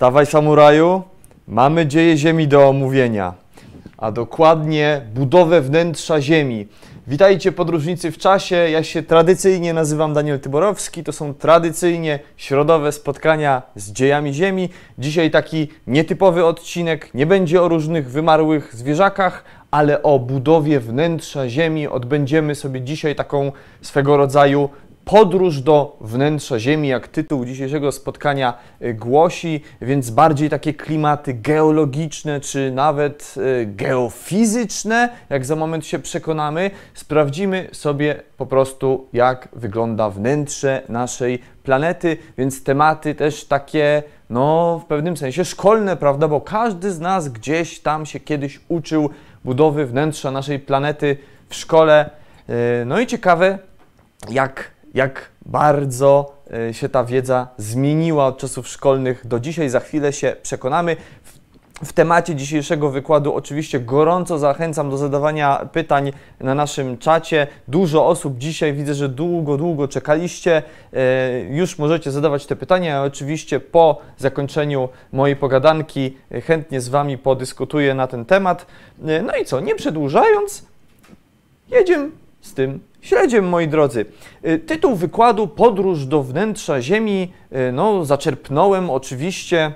Wstawaj samuraju, mamy dzieje Ziemi do omówienia, a dokładnie budowę wnętrza Ziemi. Witajcie podróżnicy w czasie, ja się tradycyjnie nazywam Daniel Tyborowski, to są tradycyjnie środowe spotkania z dziejami Ziemi. Dzisiaj taki nietypowy odcinek, nie będzie o różnych wymarłych zwierzakach, ale o budowie wnętrza Ziemi. Odbędziemy sobie dzisiaj taką swego rodzaju podróż do wnętrza Ziemi, jak tytuł dzisiejszego spotkania y, głosi, więc bardziej takie klimaty geologiczne czy nawet y, geofizyczne, jak za moment się przekonamy. Sprawdzimy sobie po prostu, jak wygląda wnętrze naszej planety, więc tematy też takie, no w pewnym sensie szkolne, prawda? Bo każdy z nas gdzieś tam się kiedyś uczył budowy wnętrza naszej planety w szkole. Y, no i ciekawe, jak jak bardzo e, się ta wiedza zmieniła od czasów szkolnych do dzisiaj. Za chwilę się przekonamy. W temacie dzisiejszego wykładu oczywiście gorąco zachęcam do zadawania pytań na naszym czacie. Dużo osób dzisiaj widzę, że długo, długo czekaliście. E, już możecie zadawać te pytania. Oczywiście po zakończeniu mojej pogadanki chętnie z Wami podyskutuję na ten temat. E, no i co, nie przedłużając, jedziemy z tym śledziem, moi drodzy. Y, tytuł wykładu Podróż do wnętrza Ziemi y, no, zaczerpnąłem oczywiście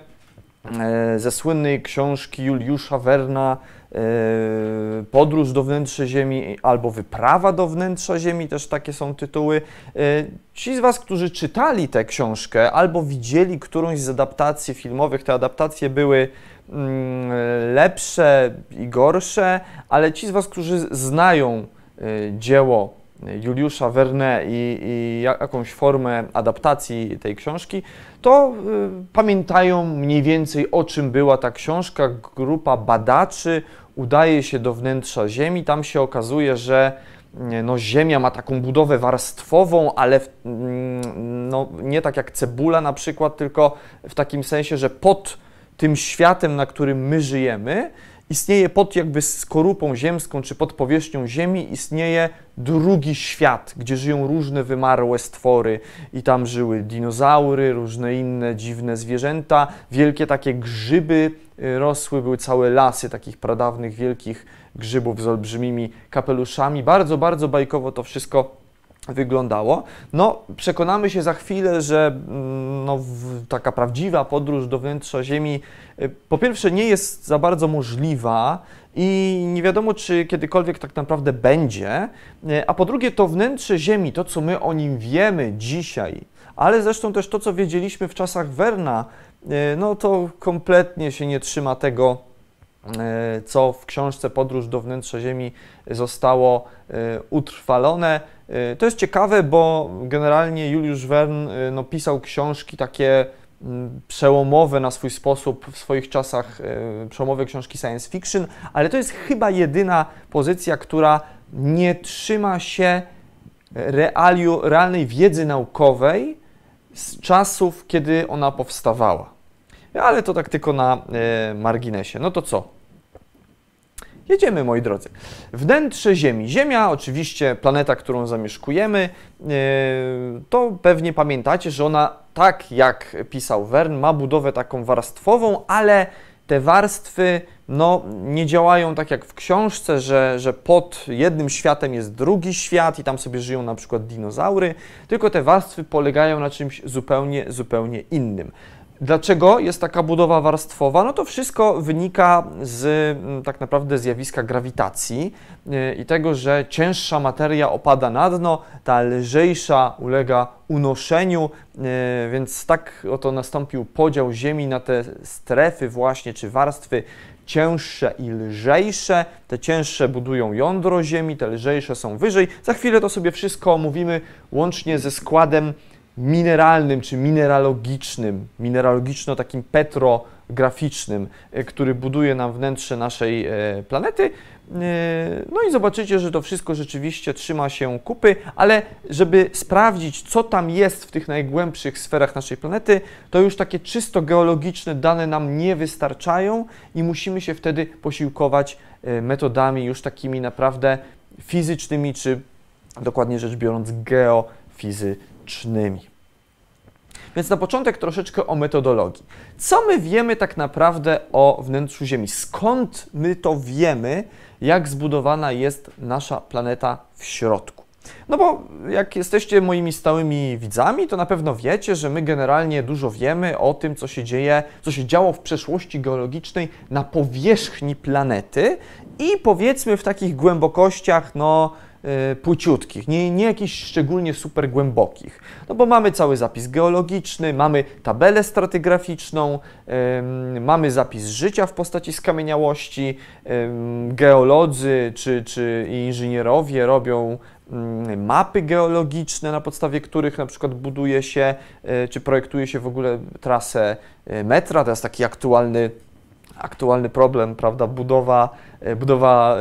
e, ze słynnej książki Juliusza Werna e, Podróż do wnętrza Ziemi albo Wyprawa do wnętrza Ziemi, też takie są tytuły. E, ci z Was, którzy czytali tę książkę albo widzieli którąś z adaptacji filmowych, te adaptacje były mm, lepsze i gorsze, ale ci z Was, którzy znają dzieło Juliusza Verne i, i, jakąś formę adaptacji tej książki, to y, pamiętają mniej więcej o czym była ta książka. Grupa badaczy udaje się do wnętrza Ziemi. Tam się okazuje, że y, no, Ziemia ma taką budowę warstwową, ale w, mm, no, nie tak jak cebula na przykład, tylko w takim sensie, że pod tym światem, na którym my żyjemy, istnieje pod jakby skorupą ziemską czy pod powierzchnią Ziemi istnieje drugi świat, gdzie żyją różne wymarłe stwory i tam żyły dinozaury, różne inne dziwne zwierzęta, wielkie takie grzyby y, rosły, były całe lasy takich pradawnych wielkich grzybów z olbrzymimi kapeluszami. Bardzo, bardzo bajkowo to wszystko wyglądało. No, przekonamy się za chwilę, że mm, no, taka prawdziwa podróż do wnętrza Ziemi y, po pierwsze nie jest za bardzo możliwa i nie wiadomo, czy kiedykolwiek tak naprawdę będzie, y, a po drugie to wnętrze Ziemi, to co my o nim wiemy dzisiaj, ale zresztą też to, co wiedzieliśmy w czasach Werna, y, no to kompletnie się nie trzyma tego, co w książce Podróż do wnętrza Ziemi zostało utrwalone. Y, to jest ciekawe, bo generalnie Juliusz Verne y, no, pisał książki takie mm, przełomowe na swój sposób w swoich czasach, y, przełomowe książki science fiction, ale to jest chyba jedyna pozycja, która nie trzyma się realiu, realnej wiedzy naukowej z czasów, kiedy ona powstawała. Ale to tak tylko na marginesie. No to co? Jedziemy, moi drodzy. Wnętrze Ziemi. Ziemia, oczywiście planeta, którą zamieszkujemy, e, to pewnie pamiętacie, że ona, tak jak pisał Wern, ma budowę taką warstwową, ale te warstwy no, nie działają tak jak w książce, że, że pod jednym światem jest drugi świat i tam sobie żyją na przykład dinozaury, tylko te warstwy polegają na czymś zupełnie, zupełnie innym. Dlaczego jest taka budowa warstwowa? No to wszystko wynika z mm, tak naprawdę zjawiska grawitacji y, i tego, że cięższa materia opada na dno, ta lżejsza ulega unoszeniu, y, więc tak oto nastąpił podział Ziemi na te strefy właśnie, czy warstwy cięższe i lżejsze. Te cięższe budują jądro Ziemi, te lżejsze są wyżej. Za chwilę to sobie wszystko omówimy łącznie ze składem mineralnym czy mineralogicznym, mineralogiczno takim petrograficznym, e, który buduje nam wnętrze naszej e, planety. E, no i zobaczycie, że to wszystko rzeczywiście trzyma się kupy, ale żeby sprawdzić, co tam jest w tych najgłębszych sferach naszej planety, to już takie czysto geologiczne dane nam nie wystarczają i musimy się wtedy posiłkować metodami już takimi naprawdę fizycznymi, czy dokładnie rzecz biorąc geofizycznymi. Więc na początek troszeczkę o metodologii. Co my wiemy tak naprawdę o wnętrzu Ziemi? Skąd my to wiemy, jak zbudowana jest nasza planeta w środku? No bo jak jesteście moimi stałymi widzami, to na pewno wiecie, że my generalnie dużo wiemy o tym, co się dzieje, co się działo w przeszłości geologicznej na powierzchni planety i powiedzmy w takich głębokościach, no płyciutkich, nie, nie jakichś szczególnie super głębokich. No bo mamy cały zapis geologiczny, mamy tabelę stratygraficzną, yy, mamy zapis życia w postaci skamieniałości, yy, geolodzy czy, czy inżynierowie robią mapy geologiczne, na podstawie których na przykład buduje się, e, czy projektuje się w ogóle trasę e, metra. To jest taki aktualny, aktualny problem, prawda? Budowa, e, budowa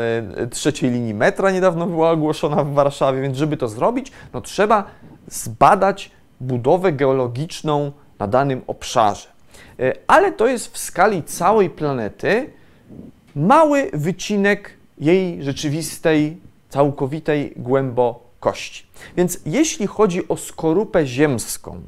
trzeciej linii metra niedawno była ogłoszona w Warszawie, więc żeby to zrobić, no trzeba zbadać budowę geologiczną na danym obszarze. Ale to jest w skali całej planety mały wycinek jej rzeczywistej całkowitej głębokości. Więc jeśli chodzi o skorupę ziemską,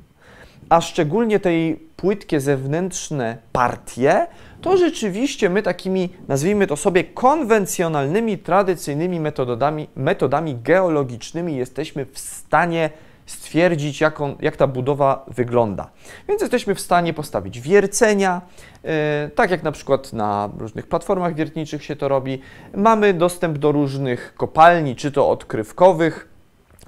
a szczególnie tej płytkie zewnętrzne partie, to rzeczywiście my takimi, nazwijmy to sobie, konwencjonalnymi, tradycyjnymi metodami, metodami geologicznymi jesteśmy w stanie stwierdzić, jak, on, jak ta budowa wygląda. Więc jesteśmy w stanie postawić wiercenia, yy, tak jak na przykład na różnych platformach wiertniczych się to robi. Mamy dostęp do różnych kopalni, czy to odkrywkowych,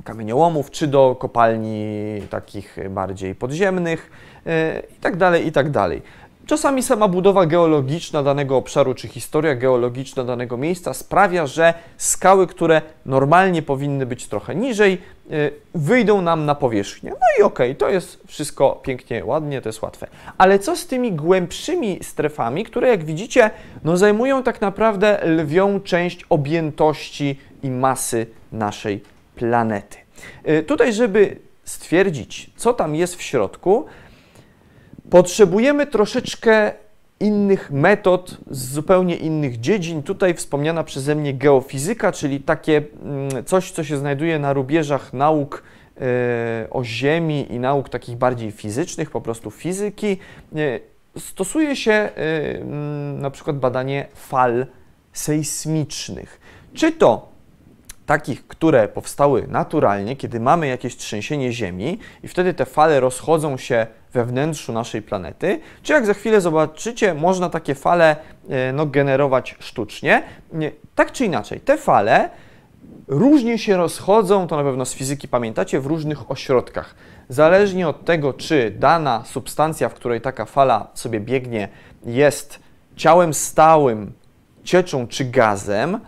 kamieniołomów, czy do kopalni takich bardziej podziemnych yy, i tak dalej, i tak dalej. Czasami sama budowa geologiczna danego obszaru, czy historia geologiczna danego miejsca sprawia, że skały, które normalnie powinny być trochę niżej, y, wyjdą nam na powierzchnię. No i okej, okay, to jest wszystko pięknie, ładnie, to jest łatwe. Ale co z tymi głębszymi strefami, które jak widzicie, no zajmują tak naprawdę lwią część objętości i masy naszej planety. Y, tutaj, żeby stwierdzić, co tam jest w środku, Potrzebujemy troszeczkę innych metod z zupełnie innych dziedzin. Tutaj wspomniana przeze mnie geofizyka, czyli takie mm, coś, co się znajduje na rubieżach nauk e, o Ziemi i nauk takich bardziej fizycznych, po prostu fizyki. E, stosuje się e, mm, na przykład badanie fal sejsmicznych. Czy to takich, które powstały naturalnie, kiedy mamy jakieś trzęsienie Ziemi i wtedy te fale rozchodzą się we wnętrzu naszej planety, czy jak za chwilę zobaczycie, można takie fale e, no, generować sztucznie. Tak czy inaczej, te fale różnie się rozchodzą, to na pewno z fizyki pamiętacie, w różnych ośrodkach. Zależnie od tego, czy dana substancja, w której taka fala sobie biegnie, jest ciałem stałym, cieczą czy gazem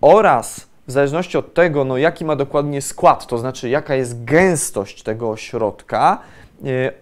oraz w zależności od tego, no, jaki ma dokładnie skład, to znaczy jaka jest gęstość tego ośrodka, e,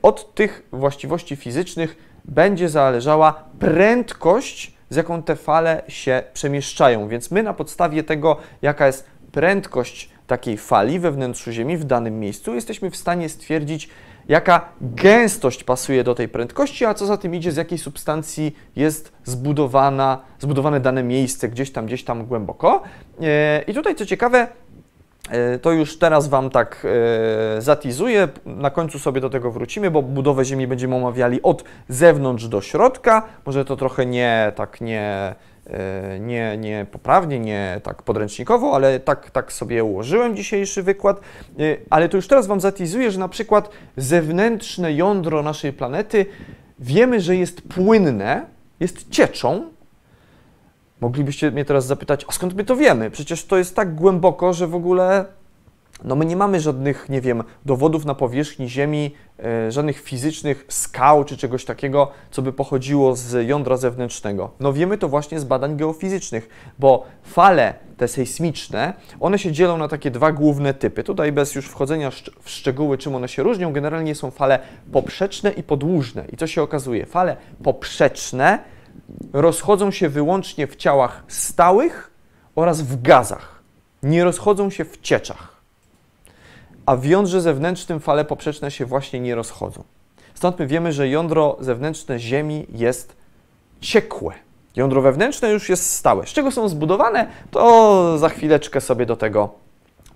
od tych właściwości fizycznych będzie zależała prędkość, z jaką te fale się przemieszczają. Więc my na podstawie tego, jaka jest prędkość takiej fali we wnętrzu Ziemi w danym miejscu, jesteśmy w stanie stwierdzić, jaka gęstość pasuje do tej prędkości, a co za tym idzie, z jakiej substancji jest zbudowana, zbudowane dane miejsce gdzieś tam, gdzieś tam głęboko. E, I tutaj co ciekawe, e, to już teraz Wam tak e, zatizuję, na końcu sobie do tego wrócimy, bo budowę Ziemi będziemy omawiali od zewnątrz do środka. Może to trochę nie tak nie E, nie, nie poprawnie, nie tak podręcznikowo, ale tak, tak sobie ułożyłem dzisiejszy wykład. E, ale to już teraz Wam zatizuję, że na przykład zewnętrzne jądro naszej planety wiemy, że jest płynne, jest cieczą. Moglibyście mnie teraz zapytać, a skąd my to wiemy? Przecież to jest tak głęboko, że w ogóle no my nie mamy żadnych, nie wiem, dowodów na powierzchni Ziemi, e, żadnych fizycznych skał czy czegoś takiego, co by pochodziło z jądra zewnętrznego. No wiemy to właśnie z badań geofizycznych, bo fale te sejsmiczne, one się dzielą na takie dwa główne typy. Tutaj bez już wchodzenia w szczegóły, czym one się różnią, generalnie są fale poprzeczne i podłużne. I co się okazuje? Fale poprzeczne rozchodzą się wyłącznie w ciałach stałych oraz w gazach. Nie rozchodzą się w cieczach a w jądrze zewnętrznym fale poprzeczne się właśnie nie rozchodzą. Stąd my wiemy, że jądro zewnętrzne Ziemi jest ciekłe. Jądro wewnętrzne już jest stałe. Z czego są zbudowane, to za chwileczkę sobie do tego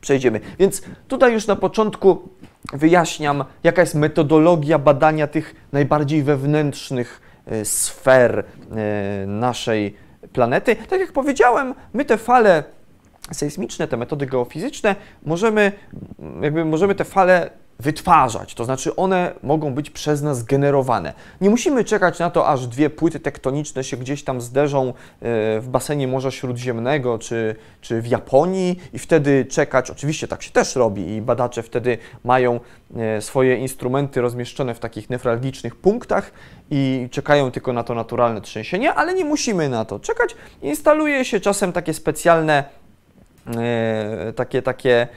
przejdziemy. Więc tutaj już na początku wyjaśniam, jaka jest metodologia badania tych najbardziej wewnętrznych sfer e, naszej planety. Tak jak powiedziałem, my te fale sejsmiczne, te metody geofizyczne, możemy, jakby możemy te fale wytwarzać, to znaczy one mogą być przez nas generowane. Nie musimy czekać na to, aż dwie płyty tektoniczne się gdzieś tam zderzą e, w basenie Morza Śródziemnego czy, czy w Japonii i wtedy czekać, oczywiście tak się też robi i badacze wtedy mają e, swoje instrumenty rozmieszczone w takich newralgicznych punktach i czekają tylko na to naturalne trzęsienie, ale nie musimy na to czekać. Instaluje się czasem takie specjalne E, takie, takie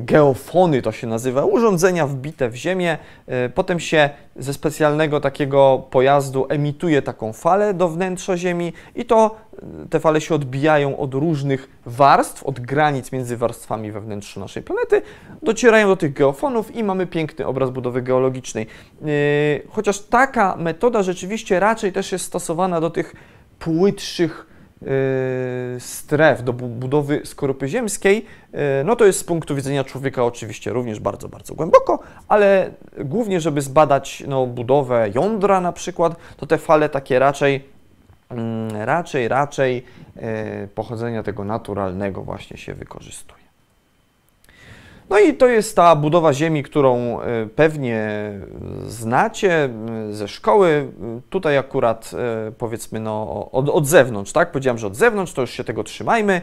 geofony to się nazywa, urządzenia wbite w ziemię. E, potem się ze specjalnego takiego pojazdu emituje taką falę do wnętrza Ziemi i to te fale się odbijają od różnych warstw, od granic między warstwami we naszej planety, docierają do tych geofonów i mamy piękny obraz budowy geologicznej. Chociaż taka metoda rzeczywiście raczej też jest stosowana do tych płytszych stref do budowy skorupy ziemskiej, y, no to jest z punktu widzenia człowieka oczywiście również bardzo, bardzo głęboko, ale głównie, żeby zbadać no, budowę jądra na przykład, to te fale takie raczej, mm, raczej, raczej y, pochodzenia tego naturalnego właśnie się wykorzystuje. No i to jest ta budowa ziemi, którą e, pewnie znacie e, ze szkoły. Tutaj akurat powiedzmy no, od, od zewnątrz, tak? Powiedziałem, że od zewnątrz, to już się tego trzymajmy.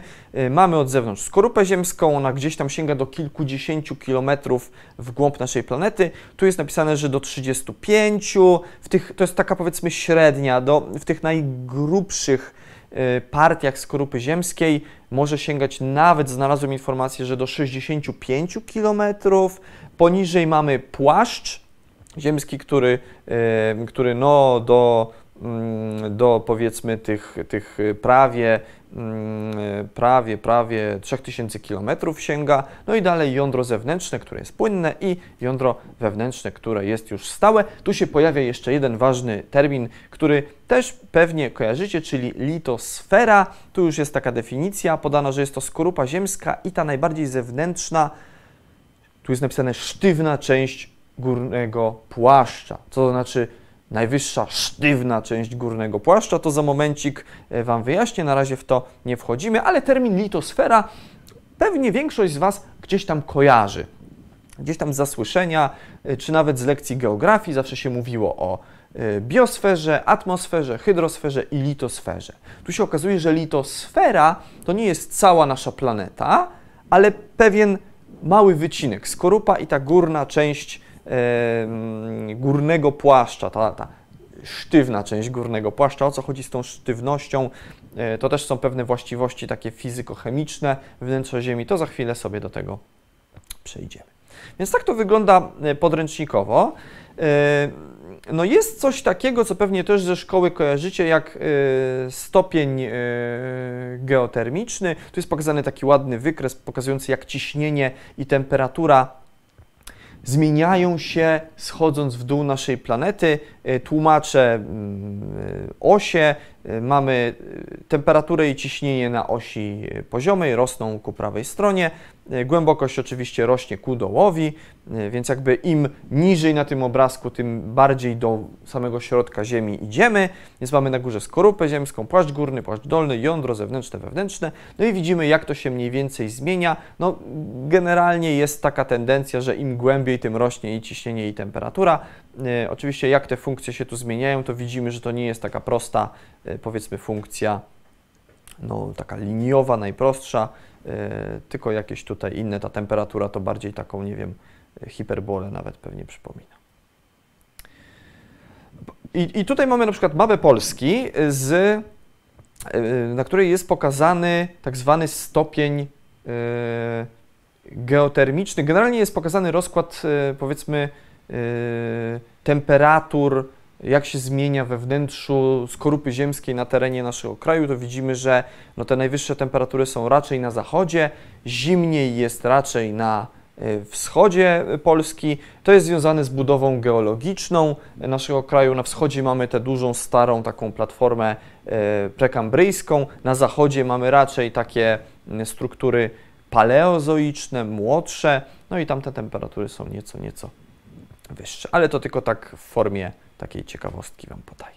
Mamy od zewnątrz skorupę ziemską, ona gdzieś tam sięga do kilkudziesięciu kilometrów w głąb naszej planety. Tu jest napisane, że do 35. W tych, to jest taka powiedzmy średnia, do, w tych najgrubszych Y, partiach skorupy ziemskiej może sięgać nawet, znalazłem informację, że do 65 km. Poniżej mamy płaszcz ziemski, który, y, który no do, mm, do powiedzmy tych, tych prawie Mm, prawie, prawie 3000 km sięga. No i dalej jądro zewnętrzne, które jest płynne i jądro wewnętrzne, które jest już stałe. Tu się pojawia jeszcze jeden ważny termin, który też pewnie kojarzycie, czyli litosfera. Tu już jest taka definicja podana, że jest to skorupa ziemska i ta najbardziej zewnętrzna, tu jest napisane sztywna część górnego płaszcza, co to znaczy najwyższa, sztywna część górnego płaszcza. To za momencik e, Wam wyjaśnię, na razie w to nie wchodzimy, ale termin litosfera pewnie większość z Was gdzieś tam kojarzy. Gdzieś tam z zasłyszenia, e, czy nawet z lekcji geografii zawsze się mówiło o e, biosferze, atmosferze, hydrosferze i litosferze. Tu się okazuje, że litosfera to nie jest cała nasza planeta, ale pewien mały wycinek, skorupa i ta górna część górnego płaszcza, ta, ta sztywna część górnego płaszcza. O co chodzi z tą sztywnością? E, to też są pewne właściwości takie fizykochemiczne wnętrza Ziemi. To za chwilę sobie do tego przejdziemy. Więc tak to wygląda e, podręcznikowo. E, no jest coś takiego, co pewnie też ze szkoły kojarzycie, jak stopień geotermiczny. Tu jest pokazany taki ładny wykres pokazujący, jak ciśnienie i temperatura zmieniają się schodząc w dół naszej planety. E, tłumaczę mm, e, osie, mamy temperaturę i ciśnienie na osi poziomej, rosną ku prawej stronie. Głębokość oczywiście rośnie ku dołowi, więc jakby im niżej na tym obrazku, tym bardziej do samego środka Ziemi idziemy. Więc mamy na górze skorupę ziemską, płaszcz górny, płaszcz dolny, jądro zewnętrzne, wewnętrzne. No i widzimy, jak to się mniej więcej zmienia. No, generalnie jest taka tendencja, że im głębiej, tym rośnie i ciśnienie, i temperatura. Oczywiście, jak te funkcje się tu zmieniają, to widzimy, że to nie jest taka prosta, powiedzmy, funkcja no, taka liniowa, najprostsza, E, tylko jakieś tutaj inne. Ta temperatura to bardziej taką, nie wiem, hiperbolę nawet pewnie przypomina. I, I, tutaj mamy na przykład mapę Polski, z, e, na której jest pokazany tak zwany stopień e, geotermiczny. Generalnie jest pokazany rozkład, powiedzmy, temperatur jak się zmienia we wnętrzu skorupy ziemskiej na terenie naszego kraju, to widzimy, że no, te najwyższe temperatury są raczej na zachodzie, zimniej jest raczej na e, wschodzie Polski. To jest związane z budową geologiczną naszego kraju. Na wschodzie mamy tę dużą, starą taką platformę e, prekambryjską, na zachodzie mamy raczej takie struktury paleozoiczne, młodsze, no i tam te temperatury są nieco, nieco wyższe. Ale to tylko tak w formie takiej ciekawostki Wam podaję.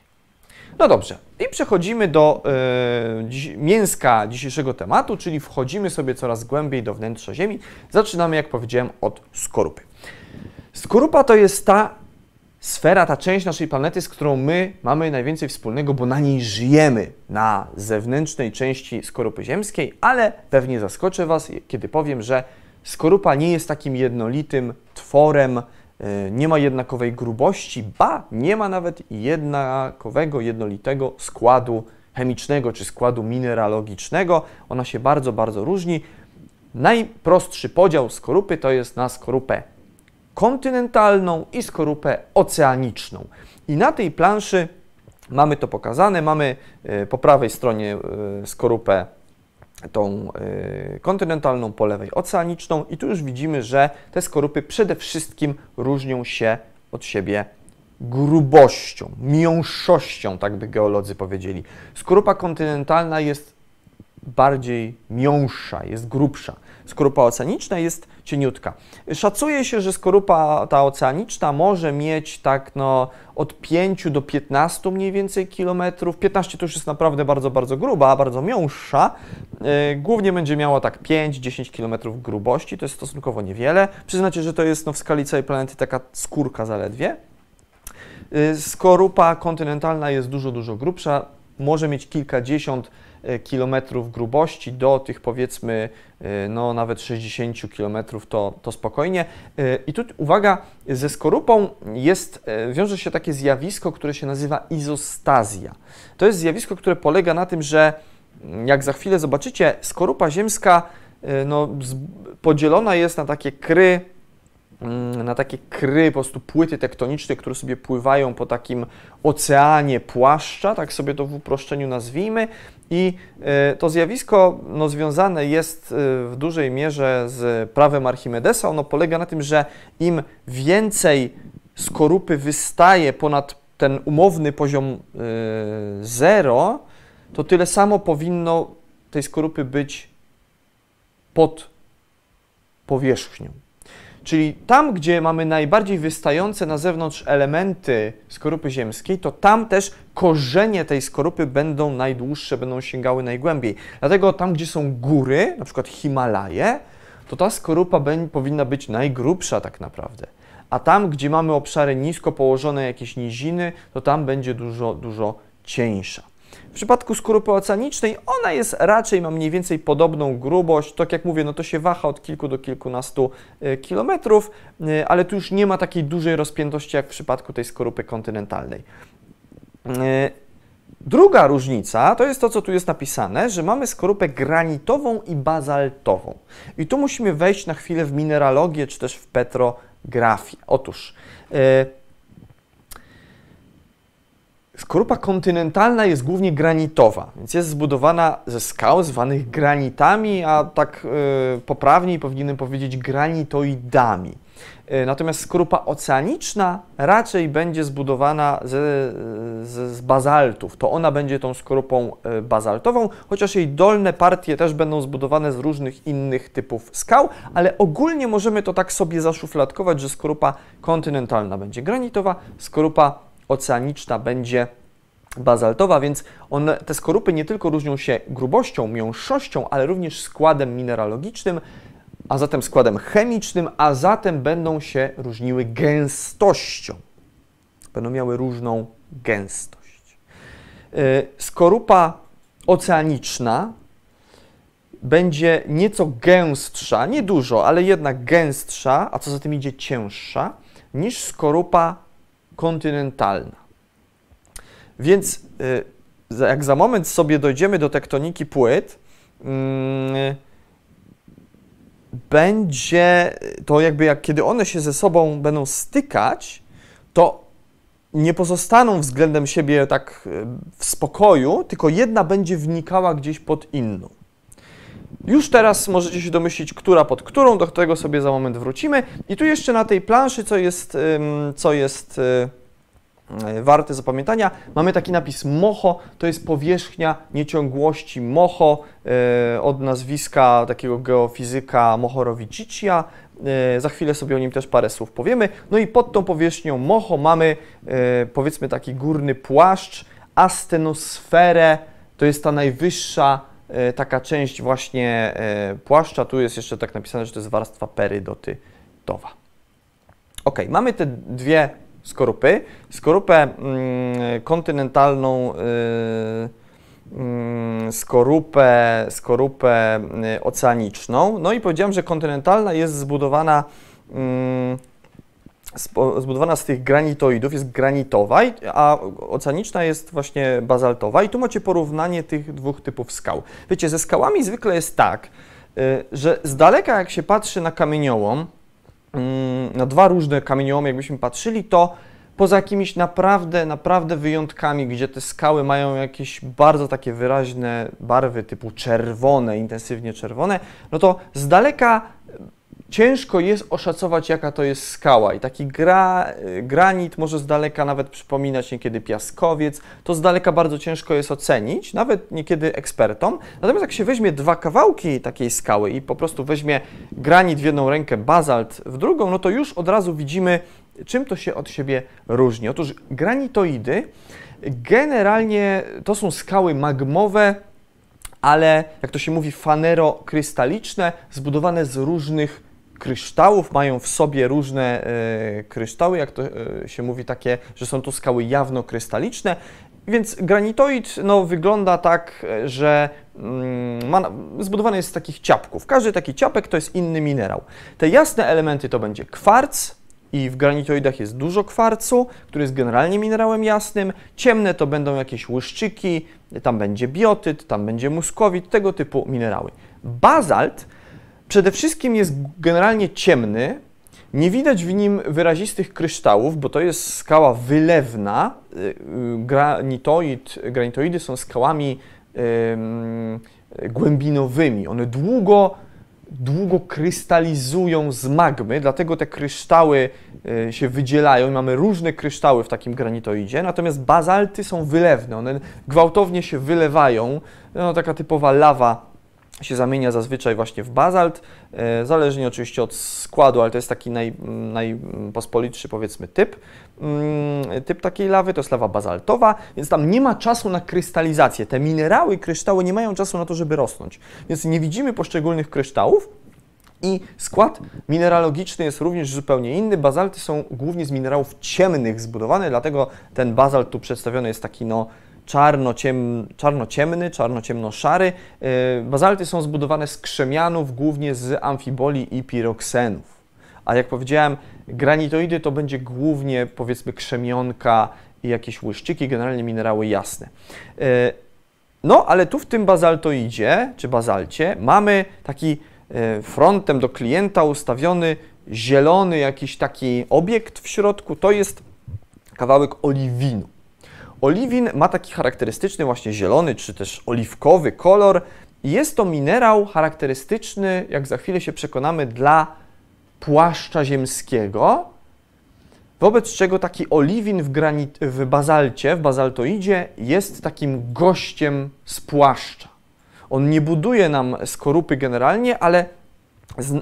No dobrze, i przechodzimy do y, dziś, mięska dzisiejszego tematu, czyli wchodzimy sobie coraz głębiej do wnętrza Ziemi. Zaczynamy, jak powiedziałem, od skorupy. Skorupa to jest ta sfera, ta część naszej planety, z którą my mamy najwięcej wspólnego, bo na niej żyjemy, na zewnętrznej części skorupy ziemskiej, ale pewnie zaskoczę Was, kiedy powiem, że skorupa nie jest takim jednolitym tworem, nie ma jednakowej grubości, ba, nie ma nawet jednakowego, jednolitego składu chemicznego czy składu mineralogicznego. Ona się bardzo, bardzo różni. Najprostszy podział skorupy to jest na skorupę kontynentalną i skorupę oceaniczną. I na tej planszy mamy to pokazane. Mamy e, po prawej stronie e, skorupę tą e, kontynentalną, po lewej oceaniczną i tu już widzimy, że te skorupy przede wszystkim różnią się od siebie grubością, miąższością, tak by geolodzy powiedzieli. Skorupa kontynentalna jest bardziej miąższa, jest grubsza. Skorupa oceaniczna jest cieniutka. Szacuje się, że skorupa ta oceaniczna może mieć tak no od 5 do 15 mniej więcej kilometrów. 15 to już jest naprawdę bardzo, bardzo gruba, bardzo miąższa. Yy, głównie będzie miała tak 5-10 kilometrów grubości, to jest stosunkowo niewiele. Przyznacie, że to jest no, w skali całej planety taka skórka zaledwie. Yy, skorupa kontynentalna jest dużo, dużo grubsza, może mieć kilkadziesiąt E, kilometrów grubości do tych powiedzmy e, no nawet 60 kilometrów to, to spokojnie. E, I tu uwaga, ze skorupą jest, wiąże się takie zjawisko, które się nazywa izostazja. To jest zjawisko, które polega na tym, że mm, jak za chwilę zobaczycie, skorupa ziemska no, podzielona jest na takie kry Mm, na takie kry, po prostu płyty tektoniczne, które sobie pływają po takim oceanie płaszcza, tak sobie to w uproszczeniu nazwijmy. I e, to zjawisko no, związane jest e, w dużej mierze z prawem Archimedesa. Ono polega na tym, że im więcej skorupy wystaje ponad ten umowny poziom 0, e, to tyle samo powinno tej skorupy być pod powierzchnią. Czyli tam, gdzie mamy najbardziej wystające na zewnątrz elementy skorupy ziemskiej, to tam też korzenie tej skorupy będą najdłuższe, będą sięgały najgłębiej. Dlatego tam, gdzie są góry, na przykład Himalaje, to ta skorupa powinna być najgrubsza tak naprawdę. A tam, gdzie mamy obszary nisko położone, jakieś niziny, to tam będzie dużo, dużo cieńsza. W przypadku skorupy oceanicznej ona jest raczej, ma mniej więcej podobną grubość. Tak jak mówię, no to się waha od kilku do kilkunastu e, kilometrów, e, ale tu już nie ma takiej dużej rozpiętości jak w przypadku tej skorupy kontynentalnej. E, druga różnica to jest to, co tu jest napisane, że mamy skorupę granitową i bazaltową. I tu musimy wejść na chwilę w mineralogię czy też w petrografię. Otóż Skorupa kontynentalna jest głównie granitowa, więc jest zbudowana ze skał zwanych granitami, a tak y, poprawniej powinienem powiedzieć granitoidami. Y, natomiast skorupa oceaniczna raczej będzie zbudowana ze, ze, z bazaltów. To ona będzie tą skorupą bazaltową, chociaż jej dolne partie też będą zbudowane z różnych innych typów skał, ale ogólnie możemy to tak sobie zaszufladkować, że skorupa kontynentalna będzie granitowa, skorupa oceaniczna będzie bazaltowa, więc one, te skorupy nie tylko różnią się grubością, miąższością, ale również składem mineralogicznym, a zatem składem chemicznym, a zatem będą się różniły gęstością. Będą miały różną gęstość. Y, skorupa oceaniczna będzie nieco gęstsza, nie dużo, ale jednak gęstsza, a co za tym idzie cięższa, niż skorupa kontynentalna. Więc y, jak za moment sobie dojdziemy do tektoniki płyt, mm, będzie to jakby jak kiedy one się ze sobą będą stykać, to nie pozostaną względem siebie tak y, w spokoju, tylko jedna będzie wnikała gdzieś pod inną. Już teraz możecie się domyślić, która pod którą, do tego sobie za moment wrócimy. I tu jeszcze na tej planszy, co jest, co jest e, warte zapamiętania. Mamy taki napis MOHO, to jest powierzchnia nieciągłości MOHO e, od nazwiska takiego geofizyka Mohorowiczicia. E, za chwilę sobie o nim też parę słów powiemy. No i pod tą powierzchnią MOHO mamy powiedzmy taki górny płaszcz, astenosferę, to jest ta najwyższa taka część właśnie płaszcza. Tu jest jeszcze tak napisane, że to jest warstwa perydotytowa. Ok, mamy te dwie skorupy. Skorupę mm, kontynentalną, y, skorupę, skorupę y, oceaniczną. No i powiedziałem, że kontynentalna jest zbudowana mm, zbudowana z tych granitoidów, jest granitowa, a oceaniczna jest właśnie bazaltowa. I tu macie porównanie tych dwóch typów skał. Wiecie, ze skałami zwykle jest tak, y, że z daleka jak się patrzy na kamieniołom, Mm, na dwa różne kamieniołomy, jakbyśmy patrzyli, to poza jakimiś naprawdę, naprawdę wyjątkami, gdzie te skały mają jakieś bardzo takie wyraźne barwy typu czerwone, intensywnie czerwone, no to z daleka ciężko jest oszacować, jaka to jest skała. I taki gra, granit może z daleka nawet przypominać niekiedy piaskowiec. To z daleka bardzo ciężko jest ocenić, nawet niekiedy ekspertom. Natomiast jak się weźmie dwa kawałki takiej skały i po prostu weźmie granit w jedną rękę, bazalt w drugą, no to już od razu widzimy, czym to się od siebie różni. Otóż granitoidy generalnie to są skały magmowe, ale jak to się mówi, fanerokrystaliczne, zbudowane z różnych kryształów, mają w sobie różne e, kryształy, jak to e, się mówi, takie, że są to skały jawno-krystaliczne. Więc granitoid no, wygląda tak, że mm, ma, zbudowany jest z takich ciapków. Każdy taki ciapek to jest inny minerał. Te jasne elementy to będzie kwarc, i w granitoidach jest dużo kwarcu, który jest generalnie minerałem jasnym. Ciemne to będą jakieś łyszczyki, tam będzie biotyt, tam będzie muskowit, tego typu minerały. Bazalt Przede wszystkim jest generalnie ciemny, nie widać w nim wyrazistych kryształów, bo to jest skała wylewna. Y, y, granitoid, granitoidy są skałami głębinowymi. One długo, długo krystalizują z magmy, dlatego te kryształy y, się wydzielają mamy różne kryształy w takim granitoidzie, natomiast bazalty są wylewne, one gwałtownie się wylewają, no, taka typowa lawa się zamienia zazwyczaj właśnie w bazalt, e, zależnie oczywiście od składu, ale to jest taki naj, najpospolitszy powiedzmy typ. Mm, typ takiej lawy to jest lawa bazaltowa, więc tam nie ma czasu na krystalizację. Te minerały, kryształy nie mają czasu na to, żeby rosnąć, więc nie widzimy poszczególnych kryształów, i skład mineralogiczny jest również zupełnie inny. Bazalty są głównie z minerałów ciemnych zbudowane, dlatego ten bazalt tu przedstawiony jest taki no, czarno-ciem, czarno-ciemny, czarno-ciemno-szary. E, bazalty są zbudowane z krzemianów, głównie z amfiboli i piroksenów. A jak powiedziałem, granitoidy to będzie głównie powiedzmy krzemionka i jakieś łyszczyki, generalnie minerały jasne. E, no, ale tu w tym bazaltoidzie, czy bazalcie, mamy taki e, frontem do klienta ustawiony zielony jakiś taki obiekt w środku. To jest kawałek oliwinu. Oliwin ma taki charakterystyczny właśnie zielony czy też oliwkowy kolor. Jest to minerał charakterystyczny, jak za chwilę się przekonamy, dla płaszcza ziemskiego, wobec czego taki oliwin w, granit, w bazalcie, w bazaltoidzie jest takim gościem z płaszcza. On nie buduje nam skorupy generalnie, ale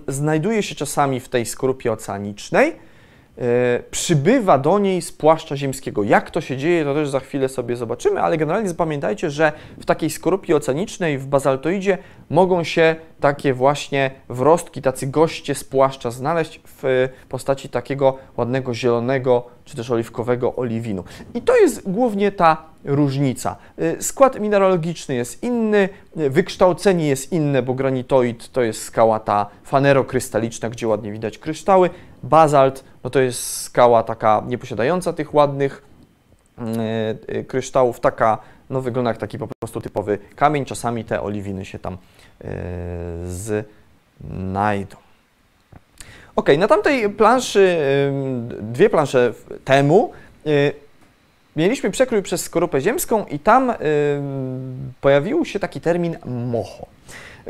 znajduje się czasami w tej skorupie oceanicznej, przybywa do niej z płaszcza ziemskiego. Jak to się dzieje, to też za chwilę sobie zobaczymy, ale generalnie zapamiętajcie, że w takiej skorupie oceanicznej, w bazaltoidzie mogą się takie właśnie wrostki, tacy goście z płaszcza znaleźć w postaci takiego ładnego zielonego czy też oliwkowego oliwinu. I to jest głównie ta różnica. Y, skład mineralogiczny jest inny, wykształcenie jest inne, bo granitoid to jest skała ta fanerokrystaliczna, gdzie ładnie widać kryształy. Bazalt no to jest skała taka nieposiadająca tych ładnych y, kryształów, taka no wygląda jak taki po prostu typowy kamień. Czasami te oliwiny się tam znajdą. Ok, na tamtej planszy, dwie plansze temu, mieliśmy przekrój przez skorupę ziemską i tam pojawił się taki termin mocho.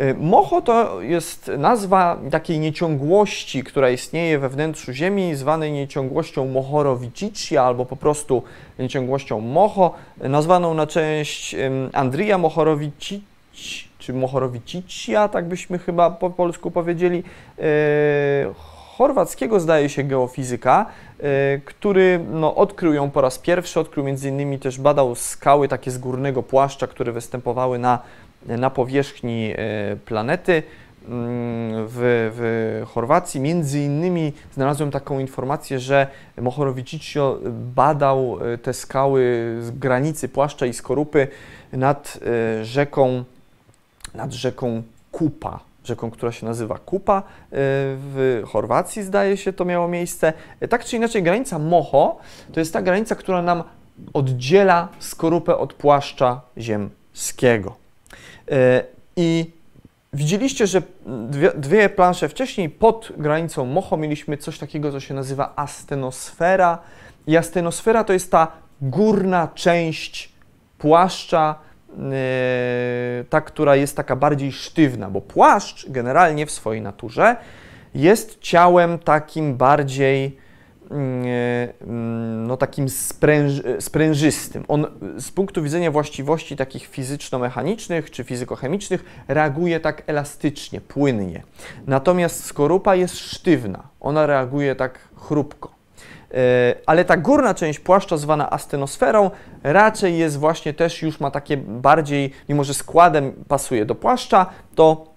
Y, Moho to jest nazwa takiej nieciągłości, która istnieje we wnętrzu Ziemi, zwanej nieciągłością Mohorowicicia albo po prostu nieciągłością Moho, nazwaną na część Andrija Mohorowicic czy Mohorowicicia, tak byśmy chyba po polsku powiedzieli, y, chorwackiego zdaje się geofizyka, który no, odkrył ją po raz pierwszy, odkrył między innymi też badał skały takie z górnego płaszcza, które występowały na na powierzchni e, planety mm, w, w, Chorwacji. Między innymi znalazłem taką informację, że Mohorovičićio badał e, te skały z granicy płaszcza i skorupy nad e, rzeką, nad rzeką Kupa, rzeką, która się nazywa Kupa w Chorwacji, zdaje się, to miało miejsce. Tak czy inaczej, granica Moho to jest ta granica, która nam oddziela skorupę od płaszcza ziemskiego. E, I widzieliście, że dwie, dwie plansze wcześniej pod granicą Moho mieliśmy coś takiego, co się nazywa astenosfera. I astenosfera to jest ta górna część płaszcza, yy, ta, która jest taka bardziej sztywna, bo płaszcz generalnie w swojej naturze jest ciałem takim bardziej no, takim spręż, sprężystym. On z punktu widzenia właściwości takich fizyczno-mechanicznych czy fizykochemicznych reaguje tak elastycznie, płynnie. Natomiast skorupa jest sztywna, ona reaguje tak chrupko. E, ale ta górna część płaszcza, zwana astenosferą, raczej jest właśnie też już ma takie bardziej, mimo że składem pasuje do płaszcza, to E,